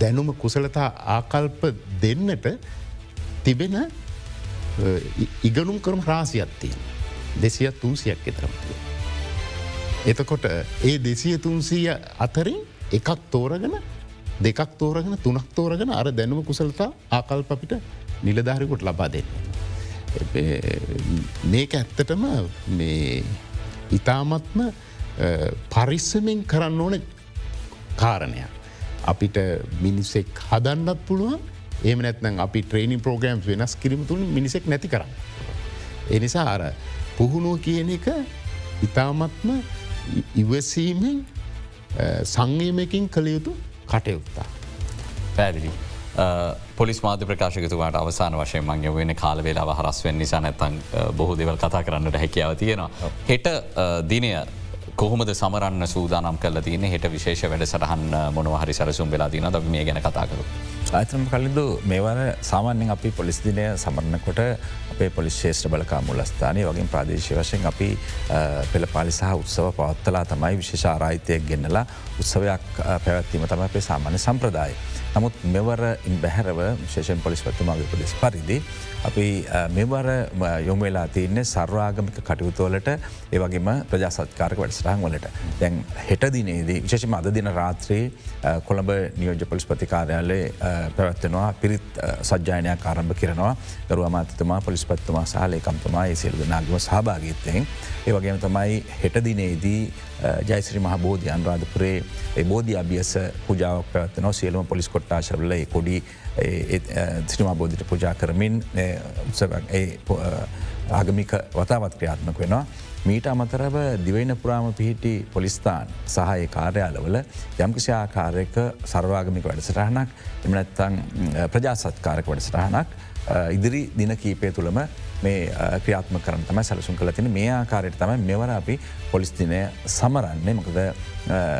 දැනුම කුසලතා ආකල්ප දෙන්නට තිබෙන ඉගනුම් කරම රාසියත්තිය දෙසිය තුන්සියක් එතරමතිය. එතකොට ඒ දෙසිය තුන්සීය අතරින් එකක් තෝරගෙන දෙකක් තෝරගෙන තුනක් තෝරගෙන අර දැනුම කුසලතා ආකල්ප අපිට නිලධාරිකුට ලබා දෙන්න. මේක ඇත්තටම මේ ඉතාමත්ම පරිස්සමෙන් කරන්න ඕන කාරණයක්. අපිට මිනිසෙක් හදන්නත් පුළුවන් ඒම නැත්නම් අපි ට්‍රේනි ප්‍රෝග්‍රම් වෙනස් කිරීම තුළ මිනිසෙක් නැති කරන්න. එනිසා අර පුහුණුව කියන එක ඉතාමත්ම ඉවසීමෙන් සංගීමකින් කළ යුතු කටයුත්තා. පැදිලි. පොලිස් මාධ ප්‍රකාශකතුමාට අවසාන වශයෙන් මං වෙන කාලවෙලා හරස් වෙන් නිසා නැතන් බොහෝ දෙවල් කතා කරන්නට හැකියාව තියෙනවා. හෙට දිනය කොහොමද සමරන්න සූදානම් කල තියන හෙට විශේෂ වැඩ සටහන් මොනවහරි සරසුම් වෙලා තින ද මේ ගැන කතා කරු. ඇතම කලින්දු මේවර සාමාන්‍යෙන් අපි පොලිස් දිනය සමරණකොට අපේ පොලිස් ශේෂ්‍ර බලකා මුලස්ථානය වගේ ප්‍රදේශය වශයෙන් අපි පෙළ පාලි සහ උත්සව පවත්තලා තමයි විශේෂ ආරාහිතයක් ගෙන්නලා උත්සවයක් පැවැත්වීම තම අපේ සාමාන්‍ය සම්ප්‍රදාය. නමුත් මෙවර ඉන් බැහැරව ශේෂන් පොලිස් පත්තුමාගේ පොලිස් පරිදි. අපි මෙවර යොමවෙලා තියන්නේ සර්වාගමික කටයුතුවලට ඒවගේම ප්‍රජාසත්කාරක වැඩසටහන් වලට. දැන් හෙට දිනේදී විශේෂම අද දින රාත්‍රයේ කොළඹ නියෝජ පොලිස් පතිකාරයාලේ පැවත්වෙනවා පිරිත් සජ්‍යානයක් ආරම්භ කරනවා දරු අමාතතුමා පොලිස් පත්තුමා සහලේකම්තුමා ඒ සිල්ද නාගම සහභාගත්තයෙන්. ඒ වගේම තමයි හෙට දිනේදී ජයිසිරි මහ බෝධි අන්රාධපුරේ බෝධ අභියස පුජාවක් පැවත්වන සියලුම පොලිස් කොට්ටාශරල කොඩි සිරිමා බෝධිට පුජා කරමින් ආගමික වතාවත් ක්‍රියාත්මක වෙනවා. මීට අමතරව දිවයින පුරාම පිහිටි පොලිස්ථාන් සහය කාර්යාලවල යම්කිසි ආකාරයක සර්වාගමික වැඩසටහනක් එමනැත්තං ප්‍රජාසත්කාරක වැඩසටහනක් ඉදිරි දින කීපය තුළම මේ ක්‍රියාත්ම කරන තම සැලසුම් කළ තින මේ ආකාරයට තමයි මෙවර අපි පොලිස්තිනය සමරන්නේ. මොකද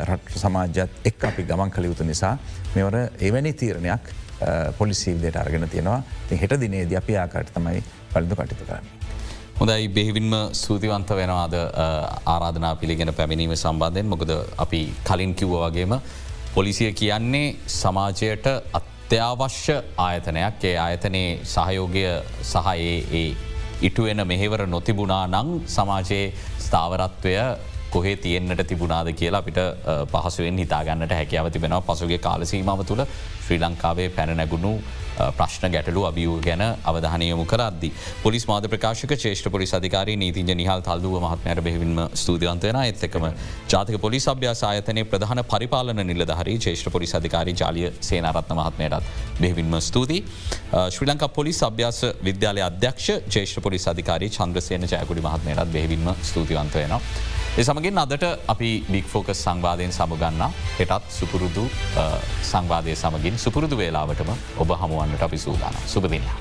රට සමාජත් එක් අපි ගමන් කළ යුතු නිසා මෙවර එවැනි තීරණයක් පොලිසිීවිදයට අරගෙන තියෙනවා. ති හෙට දිනේද අපි ආකාරයට තමයි පලිදු කටයුතු කරන්න. හොඳයි. බෙහිවින්ම සූතිවන්ත වෙනවාද ආරාධනා පිළිගෙන පැමිණීම සම්බන්ධයෙන්? මොකද අපි කලින් කිව්ව වගේම පොලිසිය කියන්නේ සමාජයට අත්‍යවශ්‍ය ආයතනයක්. ඒ ආයතනයේ සහයෝගය සහ ඒ ඉටුවෙන මෙහෙවර නොතිබුණා නං සමාජයේ ස්ථාවරත්වය කොහේ තියෙන්න්නට තිබුණාද කියලා අපිට පහසුවෙන් හිතාගන්නට හැකියාව තිබෙනවා. පසුගේ කාලසීමාව තුළ ශ්‍රී ලංකාවේ පැනනැගුණු ප්‍රශ්න ගැටලු අභියූ ගැන අවධානයමු කරද්දි. පොලිස් මාද ප්‍රකාශක ේෂ්ඨ පොලිස් අධිකාරී නීතිජ නිහල් තල්දුව මහත්මයට බෙහිවින්ම ස්තුතිවන්තයන එත්තකම ජාතික පොලිස් අභ්‍යාස ආයතනය ප්‍රධාන පරිපාලන නිලධහරි ේෂ්ඨ පොලිස් අධිකාරී ජාලිය සේනරත්න මහත්මයටත් බෙහිවින්ම ස්තුතියි. ශ්‍රී ලංකා පොලිස් අභ්‍යාස විද්‍යාලය අධ්‍යක්ෂ ජේෂ්ඨ පොලිස් අධිකාරී චන්ද්‍රසයන ජයකුඩි මහත්මයටත් බෙහිවින්ම ස්තුතිවන්තයනවා. ඒ සමගින් අදට අපි බික් ෆෝකස් සංවාධයෙන් සමගන්න හෙටත් සුපුරුදු සංවාධය සමගින් සුපුරුදු වේලාවටම ඔබ හමුවන්නට අපි සූදාන සුපදිනයා.